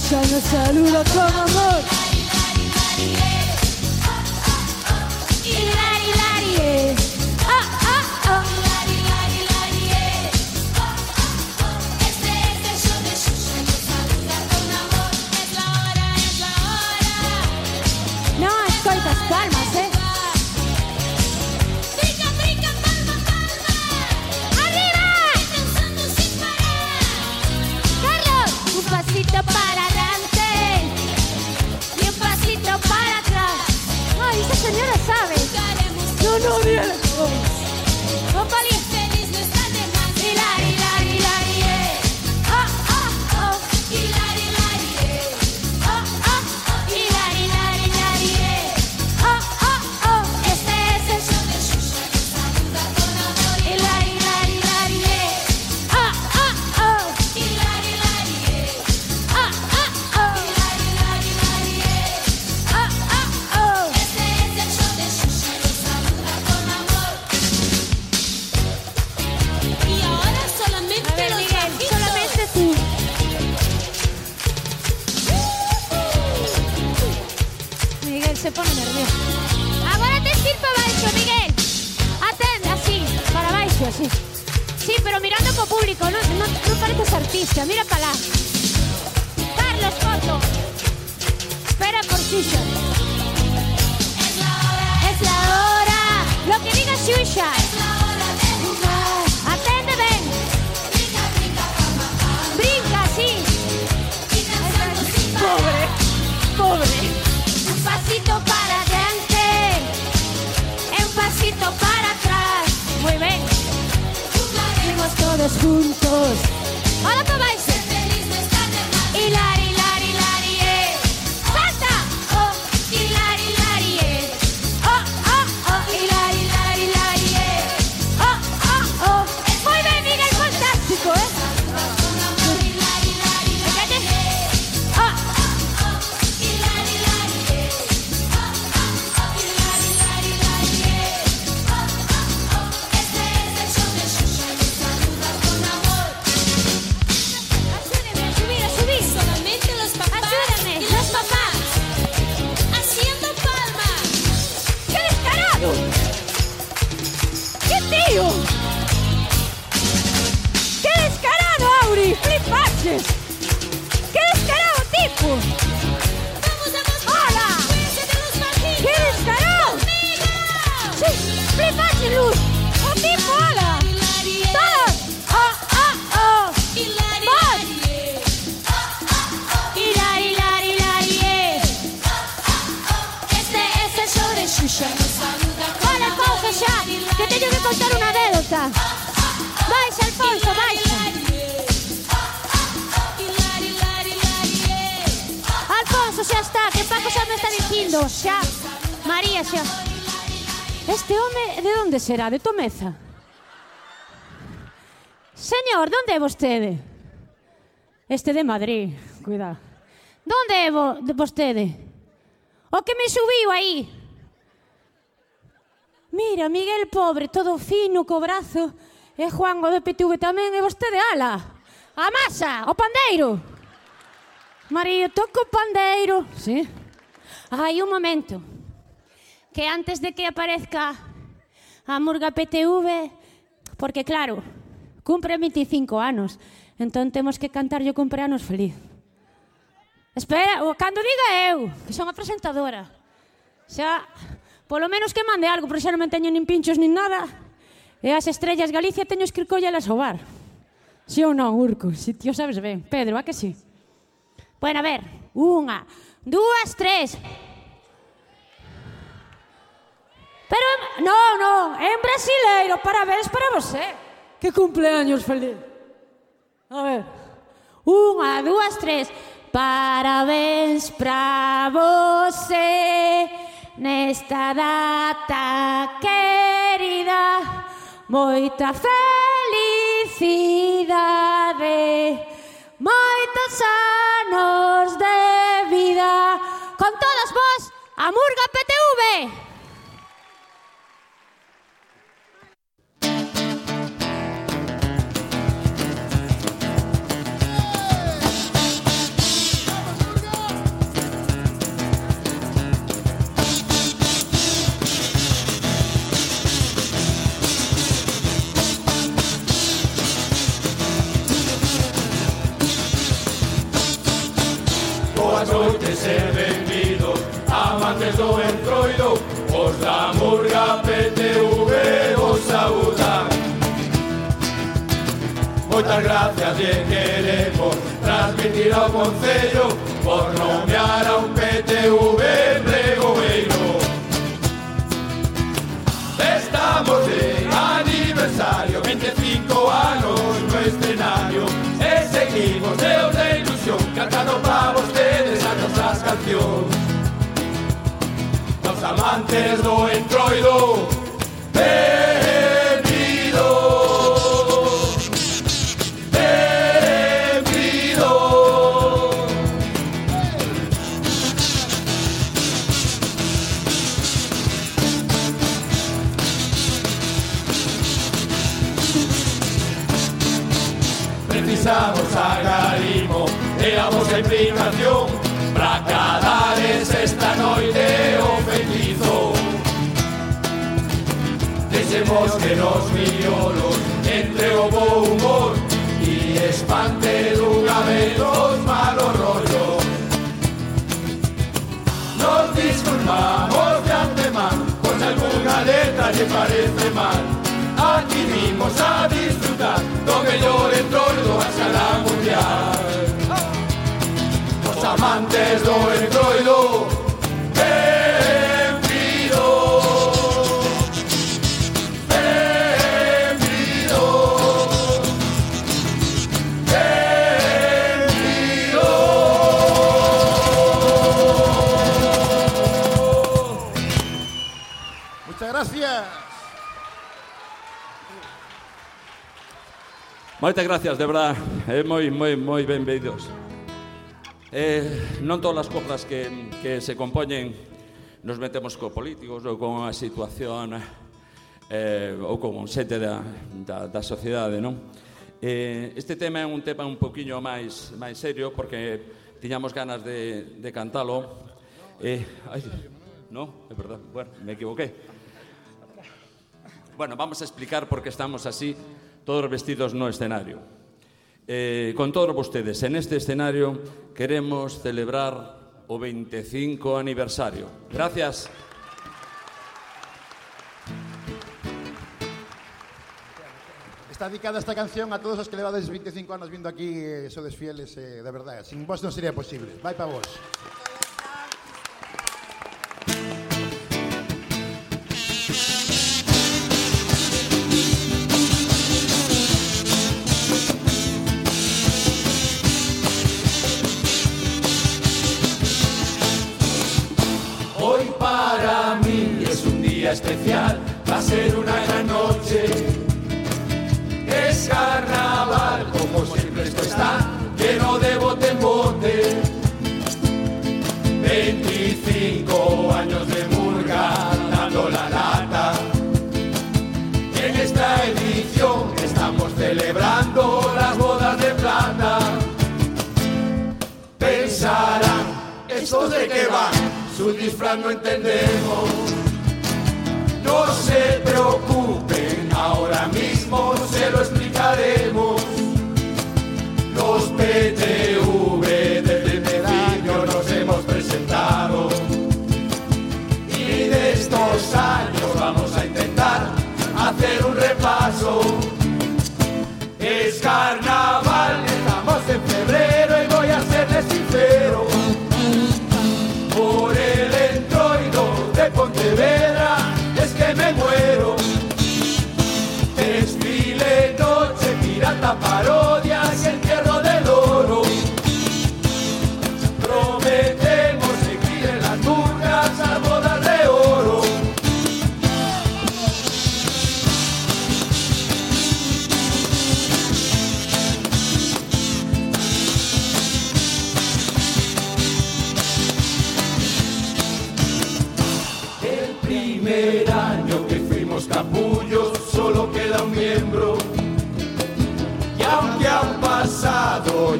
Speaker 8: show de Chucha, nos saluda con amor. comeza. Señor, donde é vostede? Este de Madrid, cuidado. Donde é vo vostede? O que me subiu aí? Mira, Miguel pobre, todo fino, co brazo, e Juan o de PTV tamén, e vostede ala. A masa, o pandeiro. María, toco o pandeiro. Sí. Hai un momento, que antes de que aparezca a Murga PTV, porque claro, cumpre 25 anos, entón temos que cantarlle o cumpleanos feliz. Espera, o cando diga eu, que son a presentadora. Xa, polo menos que mande algo, porque xa non me teño nin pinchos nin nada. E as estrellas Galicia teño que ir collelas ao bar. Si ou non, Urco, si tío sabes ben. Pedro, a que si? Bueno, a ver, unha, dúas, tres... Pero, non, non, é en brasileiro, parabéns para você. Que cumpleaños feliz. A ver. Unha, dúas, tres. Parabéns pra você nesta data querida. Moita felicidade, moitos anos de vida. Con todos vos, a Murga PTV.
Speaker 1: boas noites e benvido Amantes do entroido Os da murga PTV Os saúdan Moitas gracias lle queremos Transmitir ao Concello Por nomear a un PTV Bregoeiro Estamos de aniversario 25 anos no escenario. E seguimos de de ilusión Cantando pa vostede. Los amantes do entroido Benvido Benvido Precisamos agarimo e a vosa pensemos que los violos entre obo humor y espante de los malos rollos. Nos disculpamos de antemano con alguna letra que parece mal. Aquí vimos a disfrutar, donde llore troido hacia la mundial. Los amantes
Speaker 23: del troido
Speaker 24: Moitas gracias, de verdad. Eh, moi, moi, moi benvidos. Eh, non todas as coplas que, que se compoñen nos metemos co políticos ou con a situación eh, ou con un xente da, da, da sociedade, non? Eh, este tema é un tema un poquinho máis, máis serio porque tiñamos ganas de, de cantalo. Eh, ai, no, é verdade, bueno, me equivoqué. Bueno, vamos a explicar por que estamos así todos vestidos no escenario. Eh, con todos vostedes, en este escenario queremos celebrar o 25 aniversario. Gracias.
Speaker 23: Está dedicada esta canción a todos os que levades 25 anos vindo aquí e eh, sodes fieles, eh, de verdade. Sin vos non sería posible. Vai
Speaker 1: para vos. Va a ser una gran noche. Es carnaval, como siempre esto está, lleno de bote en bote. 25 años de murga dando la lata. En esta edición estamos celebrando las bodas de plata. Pensarán, ¿estos de qué van? Su disfraz no entendemos. No se preocupen, ahora mismo se lo explicaremos.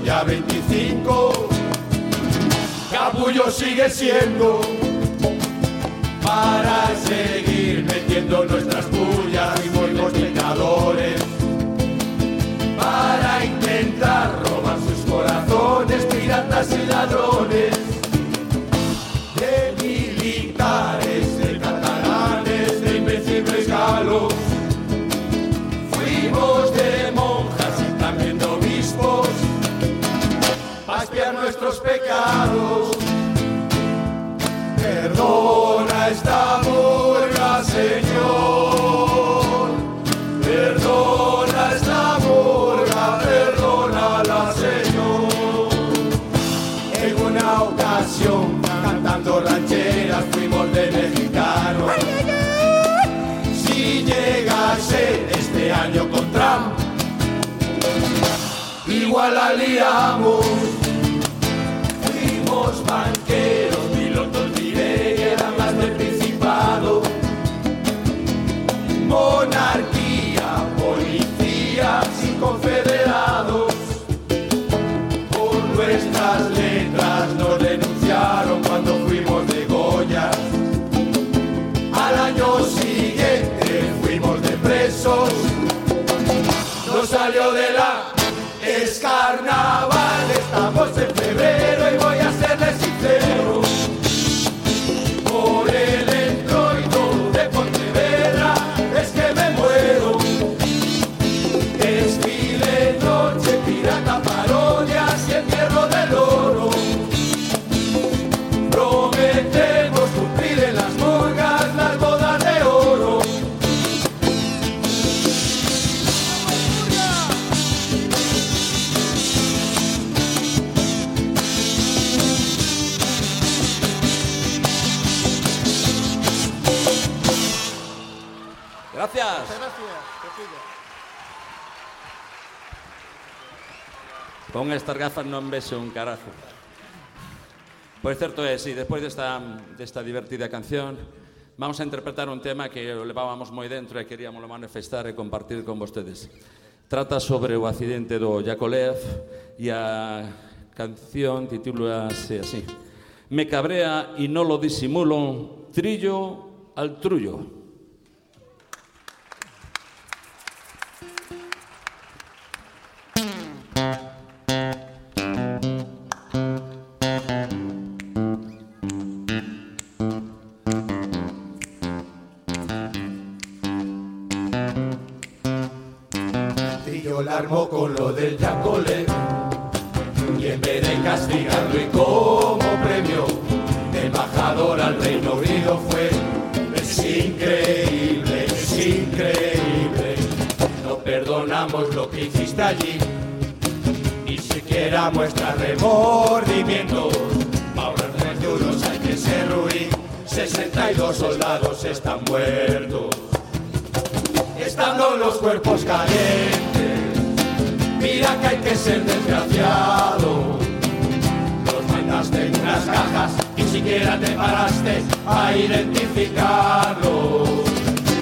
Speaker 1: Ya 25, capullo sigue siendo. Para seguir metiendo nuestras pullas y fuimos pecadores. Para intentar robar sus corazones, piratas y ladrones de pecados. Perdona esta murga, Señor. Perdona esta murga, perdónala, Señor. En una ocasión, cantando rancheras, fuimos de mexicanos. Si llegase este año con Trump, igual la liamos. Fuimos banqueros, pilotos diré que más del principado. Monarquía, policía, sin confederados. Por nuestras letras nos denunciaron cuando fuimos de Goya. Al año siguiente fuimos de presos. No salió de la estamos en febrero
Speaker 24: con estas gafas non vexo un carajo. Pois certo é, si, despois desta, desta divertida canción, vamos a interpretar un tema que o levábamos moi dentro e queríamos manifestar e compartir con vostedes. Trata sobre o accidente do Yakolev e a canción titúlase así. Me cabrea e non lo disimulo, trillo al trullo.
Speaker 1: En vez de castigarlo y como premio embajador al Reino Unido fue es increíble, es increíble. No perdonamos lo que hiciste allí, ni siquiera muestra remordimiento. Pa' ahorrar tres duros hay que ser ruin, 62 soldados están muertos estando los cuerpos calientes. Mira que hay que ser desgraciado. Los mandaste en unas cajas y siquiera te paraste a identificarlos.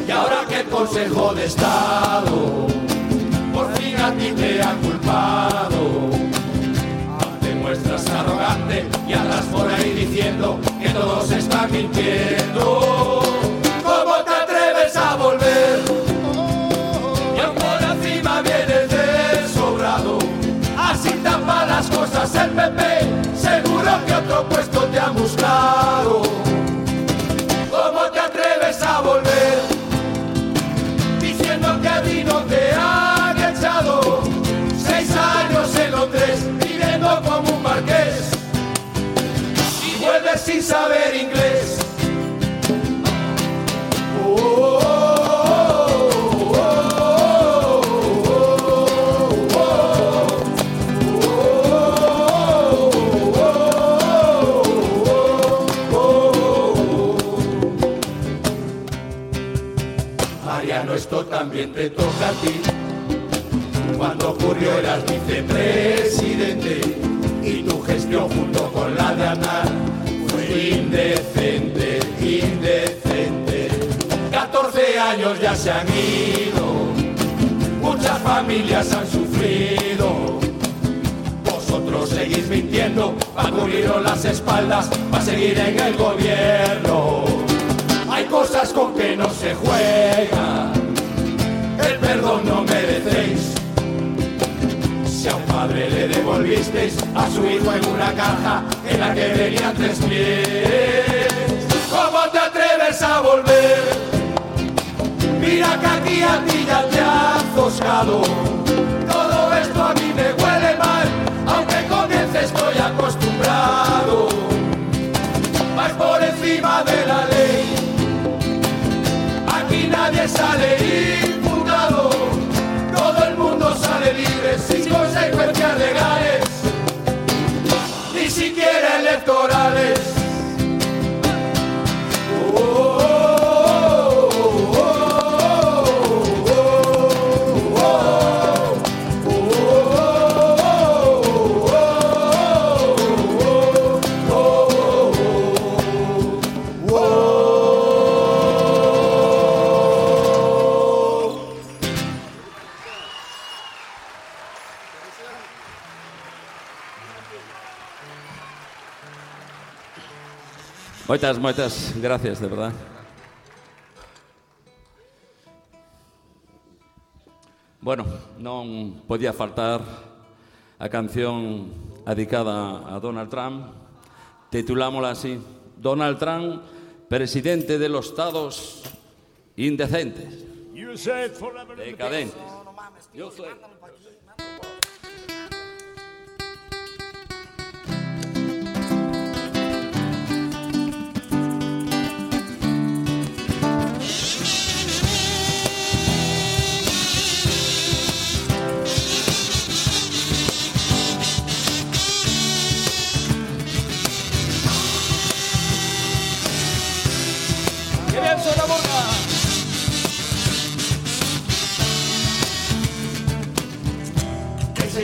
Speaker 1: Y ahora que el Consejo de Estado por fin a ti te ha culpado. Te muestras arrogante y andas por ahí diciendo que todos están mintiendo. Cosas el PP, seguro que otro puesto te ha buscado. ¿Cómo te atreves a volver? Diciendo que a ti no te han echado. Seis años en Londres, viviendo como un marqués. Y vuelves sin saber inglés. También te toca a ti. Cuando ocurrió eras vicepresidente y tu gestión junto con la de Anar fue indecente, indecente. 14 años ya se han ido, muchas familias han sufrido. Vosotros seguís mintiendo, para cubriros las espaldas, para seguir en el gobierno. Hay cosas con que no se juega, el perdón no merecéis. Si a un padre le devolvisteis a su hijo en una caja en la que venían tres pies, ¿cómo te atreves a volver? Mira que aquí a ti ya te han zoscado. Todo esto a mí me huele mal, aunque comience estoy acostumbrado. Vas por encima de la ley. Aquí nadie sale imputado. Electorales.
Speaker 24: Moitas, moitas gracias, de verdad. Bueno, non podía faltar a canción adicada a Donald Trump. Titulámola así, Donald Trump, presidente de los estados indecentes, decadentes. Yo soy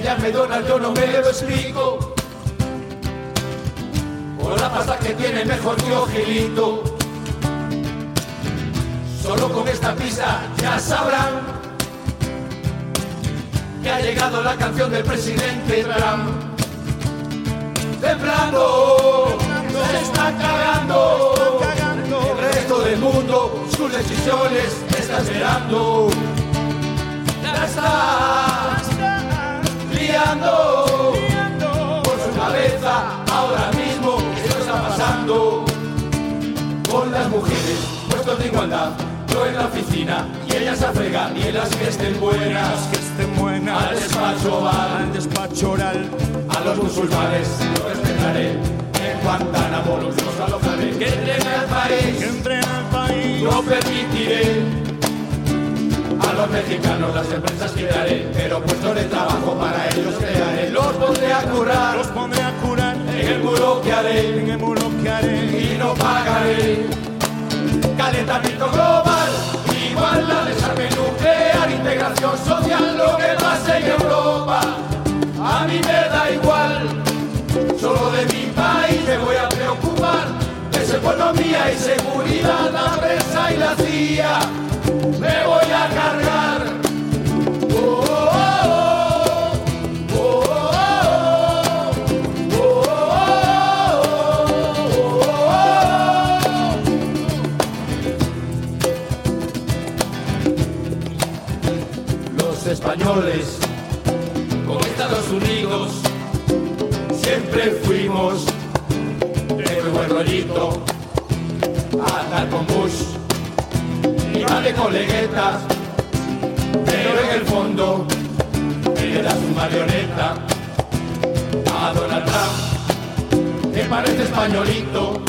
Speaker 1: llame Donald, yo no me lo explico. Por la pasta que tiene mejor que Ojilito. Solo con esta pista ya sabrán que ha llegado la canción del presidente Trump. Temblando, se está cagando. El resto del mundo sus decisiones está esperando. La está por su cabeza. Ahora mismo esto está pasando con las mujeres, puestos de igualdad. Yo en la oficina y ellas a fregar y en las que estén buenas, que estén buenas, al despacho oral, al despacho oral, a los musulmanes los respetaré, en Guantánamo los alojaré, que entren al país, que entren al país, no permitiré los mexicanos las empresas quitaré, pero puestos de trabajo para ellos crearé, los pondré a curar, los pondré a curar, en el muro que haré, en el muro que haré, y no pagaré. Calentamiento global, igualdad, desarme nuclear, integración social, lo que pase en Europa, a mí me da igual, solo de mi país me voy a preocupar, de su economía y seguridad, la prensa y la CIA, me voy a cargar. Oh, Los españoles, con Estados Unidos, siempre fuimos de buen rollito a andar con Bush y vale coleguetas pero en el fondo era su marioneta. A Donald Trump que parece españolito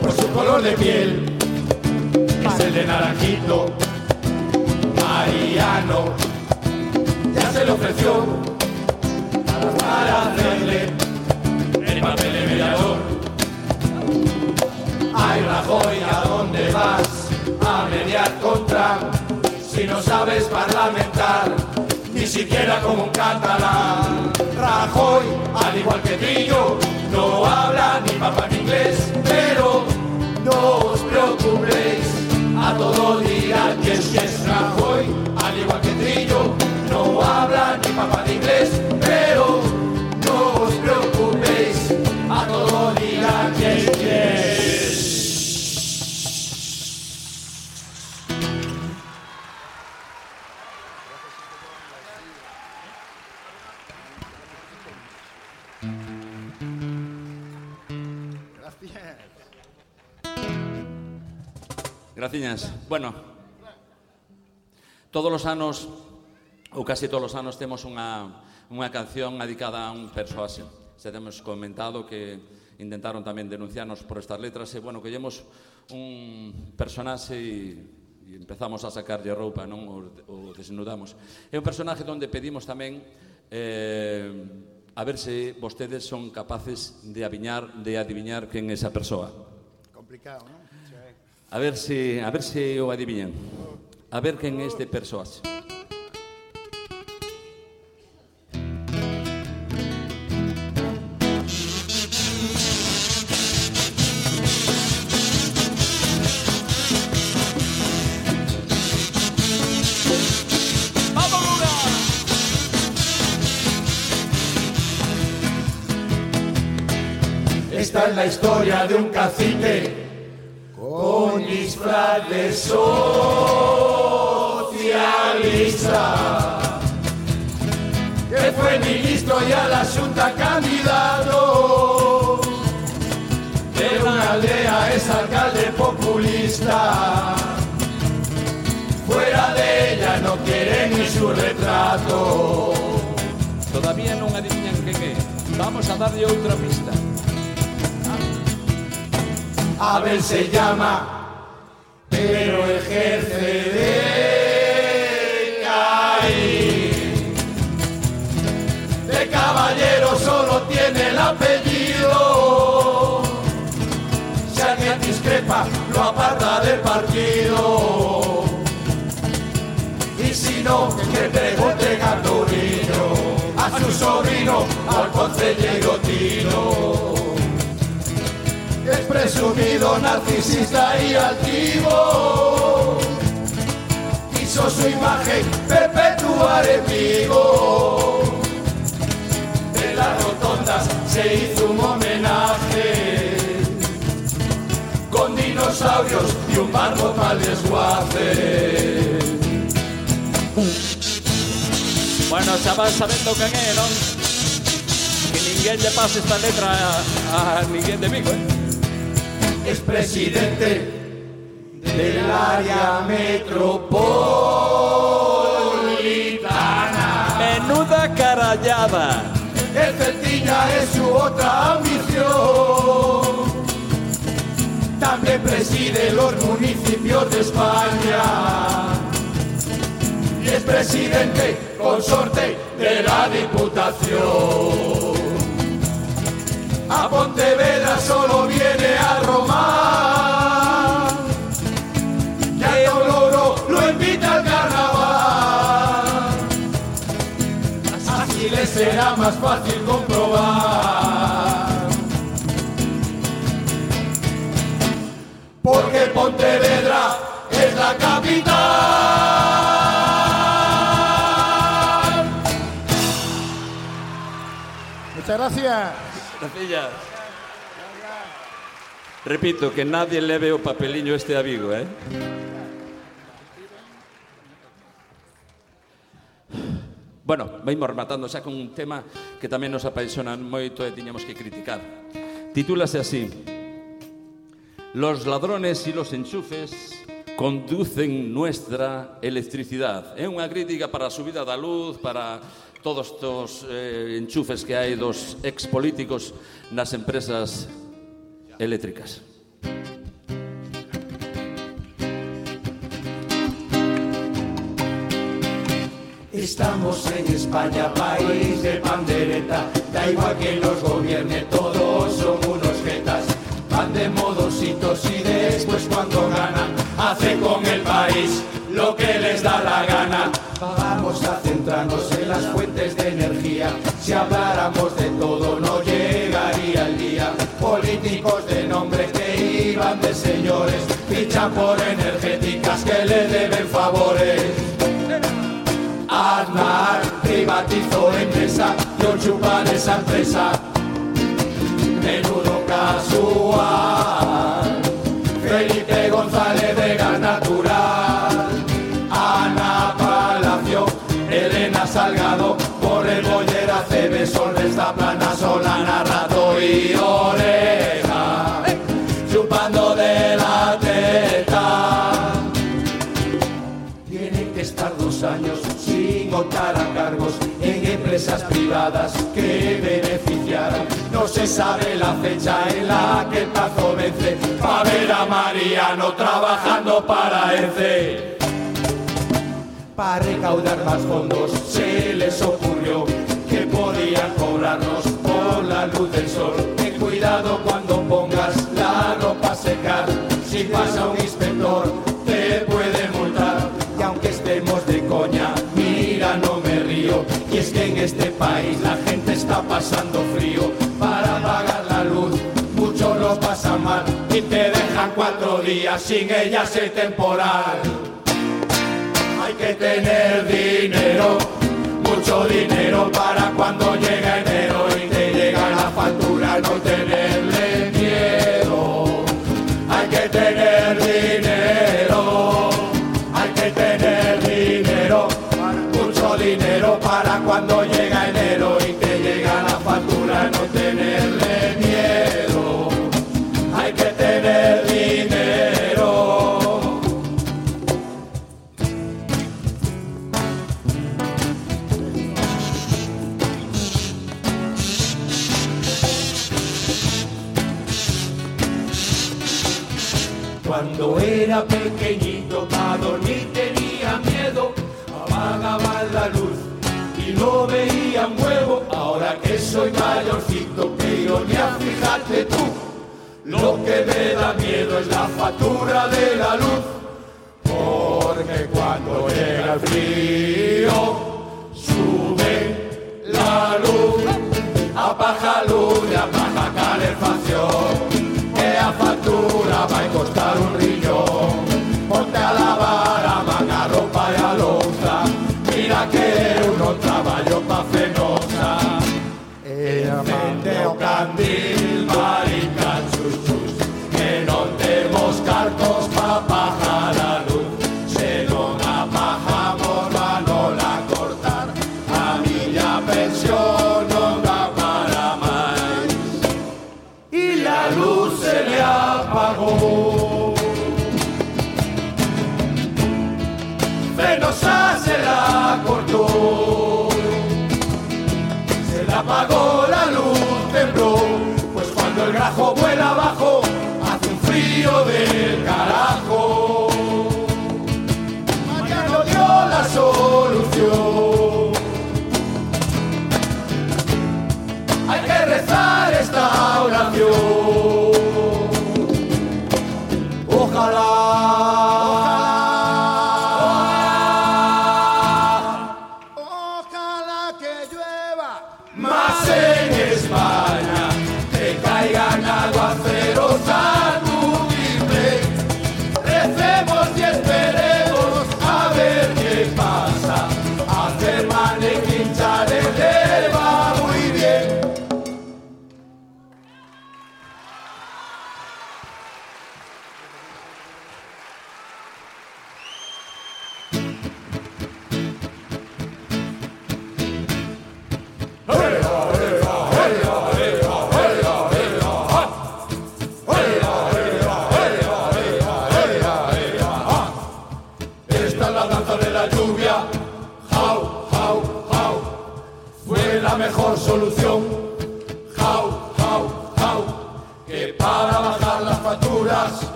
Speaker 1: por su color de piel es el de naranjito. Mariano ya se le ofreció para hacerle el papel de mediador. Ay Rajoy, ¿a dónde vas mediar contra? Si no sabes parlamentar, ni siquiera como un catalán. Rajoy, al igual que Trillo, no habla ni papá ni inglés, pero no os preocupéis, a todo dirán que es que es Rajoy, al igual que Trillo, no habla ni papá ni inglés, pero no os preocupéis, a todo dirán que es que
Speaker 24: Graciñas. Bueno, todos os anos, ou casi todos os anos, temos unha, unha canción dedicada a un persoase. Se temos comentado que intentaron tamén denunciarnos por estas letras e, bueno, collemos un personaxe e e empezamos a sacarlle roupa, non o, o desnudamos. É un personaje onde pedimos tamén eh, a ver se vostedes son capaces de aviñar, de adiviñar quen é esa persoa.
Speaker 23: Complicado, non?
Speaker 24: A ver se a ver se o adiviñan. A ver quen é este persoaxe.
Speaker 1: Esta es la historia de un cacique con disfraz de socialista que fue ministro y a la Junta candidato de una aldea es alcalde populista fuera de ella no quiere ni su retrato
Speaker 24: Todavía non adiviñan quen é. Vamos a darlle outra pista.
Speaker 1: Abel se llama, pero ejerce de Caín. De caballero solo tiene el apellido. Si alguien discrepa, lo aparta del partido. Y si no, que pregunte Gaturillo a su premio al concelleiro Tino. Es presumido, narcisista y altivo. Quiso su imagen perpetuar en Vigo. De las rotondas se hizo un homenaje con dinosaurios y un barco mal desguace.
Speaker 24: Bueno, xa vas sabendo quen é? Que ninguén lle pase esta letra a, a de Vigo, eh?
Speaker 1: Es presidente del área metropolitana.
Speaker 24: Menuda carallada.
Speaker 1: El Celtiña es su otra ambición. También preside los municipios de España. Y es presidente consorte de la Diputación. A Pontevedra solo viene más fácil comprobar. Porque Pontevedra es la capital.
Speaker 23: Muchas gracias.
Speaker 24: Gracias. Repito, que nadie leve o papeliño este a Vigo, ¿eh? Bueno, veimos rematando xa con un tema que tamén nos apaixona moito e tiñamos que criticar. Titúlase así. Los ladrones y los enchufes conducen nuestra electricidad. É unha crítica para a subida da luz, para todos estos eh, enchufes que hai dos expolíticos nas empresas eléctricas.
Speaker 1: Estamos en España, país de pandereta. Da igual que nos gobierne, todos son unos jetas. Van de modositos y después cuando ganan, hacen con el país lo que les da la gana. Vamos a centrarnos en las fuentes de energía. Si habláramos de todo, no llegaría el día. Políticos de nombre que iban de señores, fichan por energéticas que le deben favores. Aznar privatizó empresa, yo chupan esa empresa. Menudo casual. Privadas que beneficiaran. No se sabe la fecha en la que el plazo vence. Pa' ver a Mariano trabajando para ECE. Para recaudar más fondos se les ocurrió que podían cobrarnos por la luz del sol. Ten cuidado cuando pongas la ropa secar. Si pasa un este país la gente está pasando frío. Para pagar la luz, muchos lo pasan mal. Y te dejan cuatro días sin ellas el temporal. Hay que tener dinero, mucho dinero para soy mayorcito, pero ni a fijarte tú. Lo que me da miedo es la factura de la luz, porque cuando llega el frío, sube la luz, apaga luz y apaga calefacción, que la factura va a costar un riñón, ponte a lavar, amaga ropa y a loza, mira que uno trabajo pa' fenómeno. a
Speaker 23: Deus.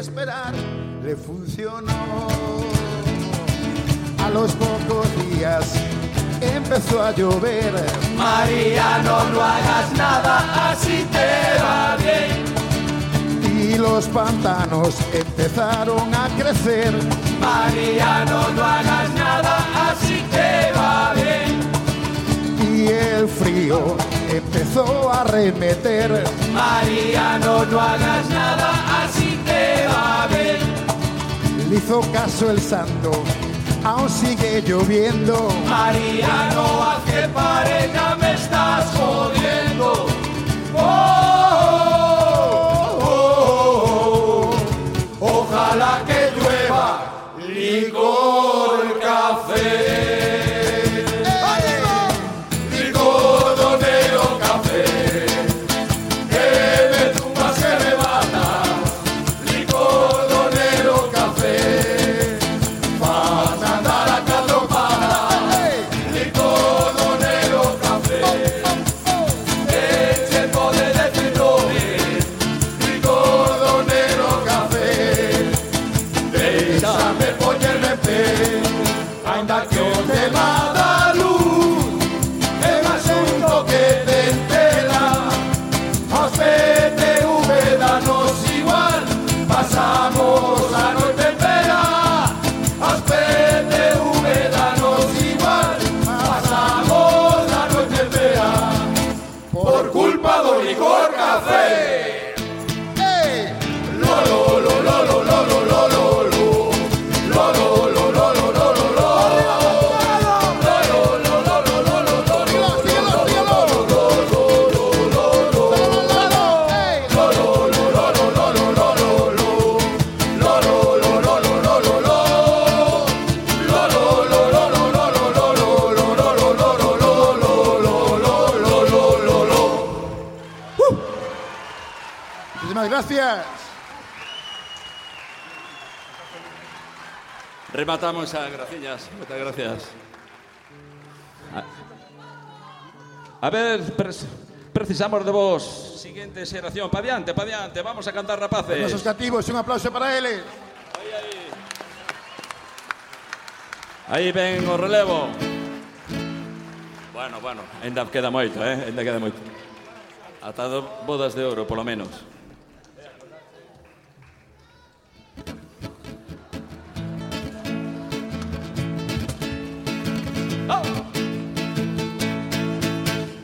Speaker 23: esperar le funcionó. A los pocos días empezó a llover.
Speaker 1: María, no, no hagas nada, así te va bien.
Speaker 23: Y los pantanos empezaron a crecer.
Speaker 1: María, no, no hagas nada, así te va bien.
Speaker 23: Y el frío empezó a remeter.
Speaker 1: María, no, no hagas nada, así va.
Speaker 23: Le hizo caso el santo, aún sigue lloviendo.
Speaker 1: Mariano, ¿a qué pareja me estás jodiendo? Oh,
Speaker 24: rematamos xa, graciñas. Moitas gracias. A, a ver, precisamos de vos. Siguiente xeración. Pa diante, pa diante. Vamos a cantar, rapaces.
Speaker 23: Os nosos cativos, un aplauso para eles.
Speaker 24: Aí, aí. Aí ven o relevo. Bueno, bueno, ainda queda moito, eh? Ainda queda moito. Atado bodas de ouro, polo menos.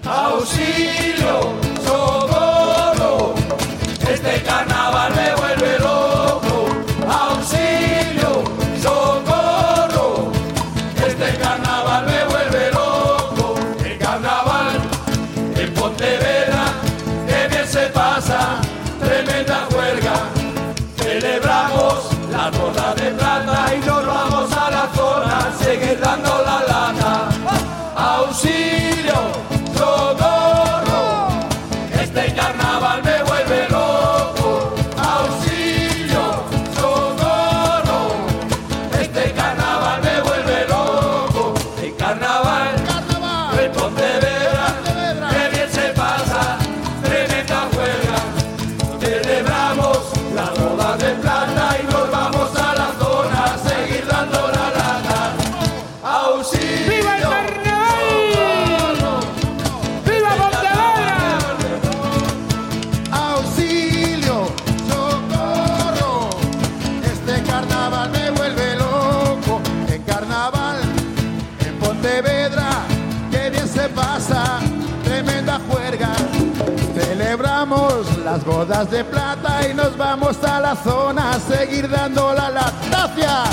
Speaker 1: auxilio. De plata y nos vamos a la zona a seguir dando la
Speaker 23: lactancia.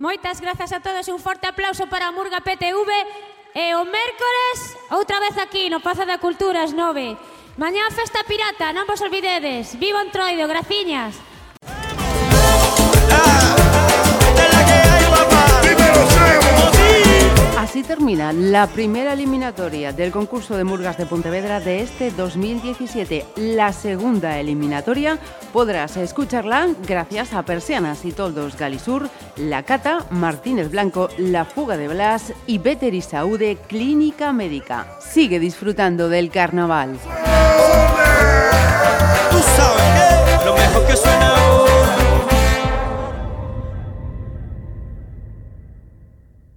Speaker 8: Moitas grazas a todos e un forte aplauso para Murga PTV E o mércores, outra vez aquí, no Pazo da Cultura, as nove. Mañá festa pirata, non vos olvidedes. Viva Entroido, graciñas. Ah!
Speaker 3: Así termina la primera eliminatoria del concurso de Murgas de Pontevedra de este 2017. La segunda eliminatoria podrás escucharla gracias a Persianas y Toldos Galisur, La Cata, Martínez Blanco, La Fuga de Blas y Saúde Clínica Médica. Sigue disfrutando del carnaval.
Speaker 25: Sabes.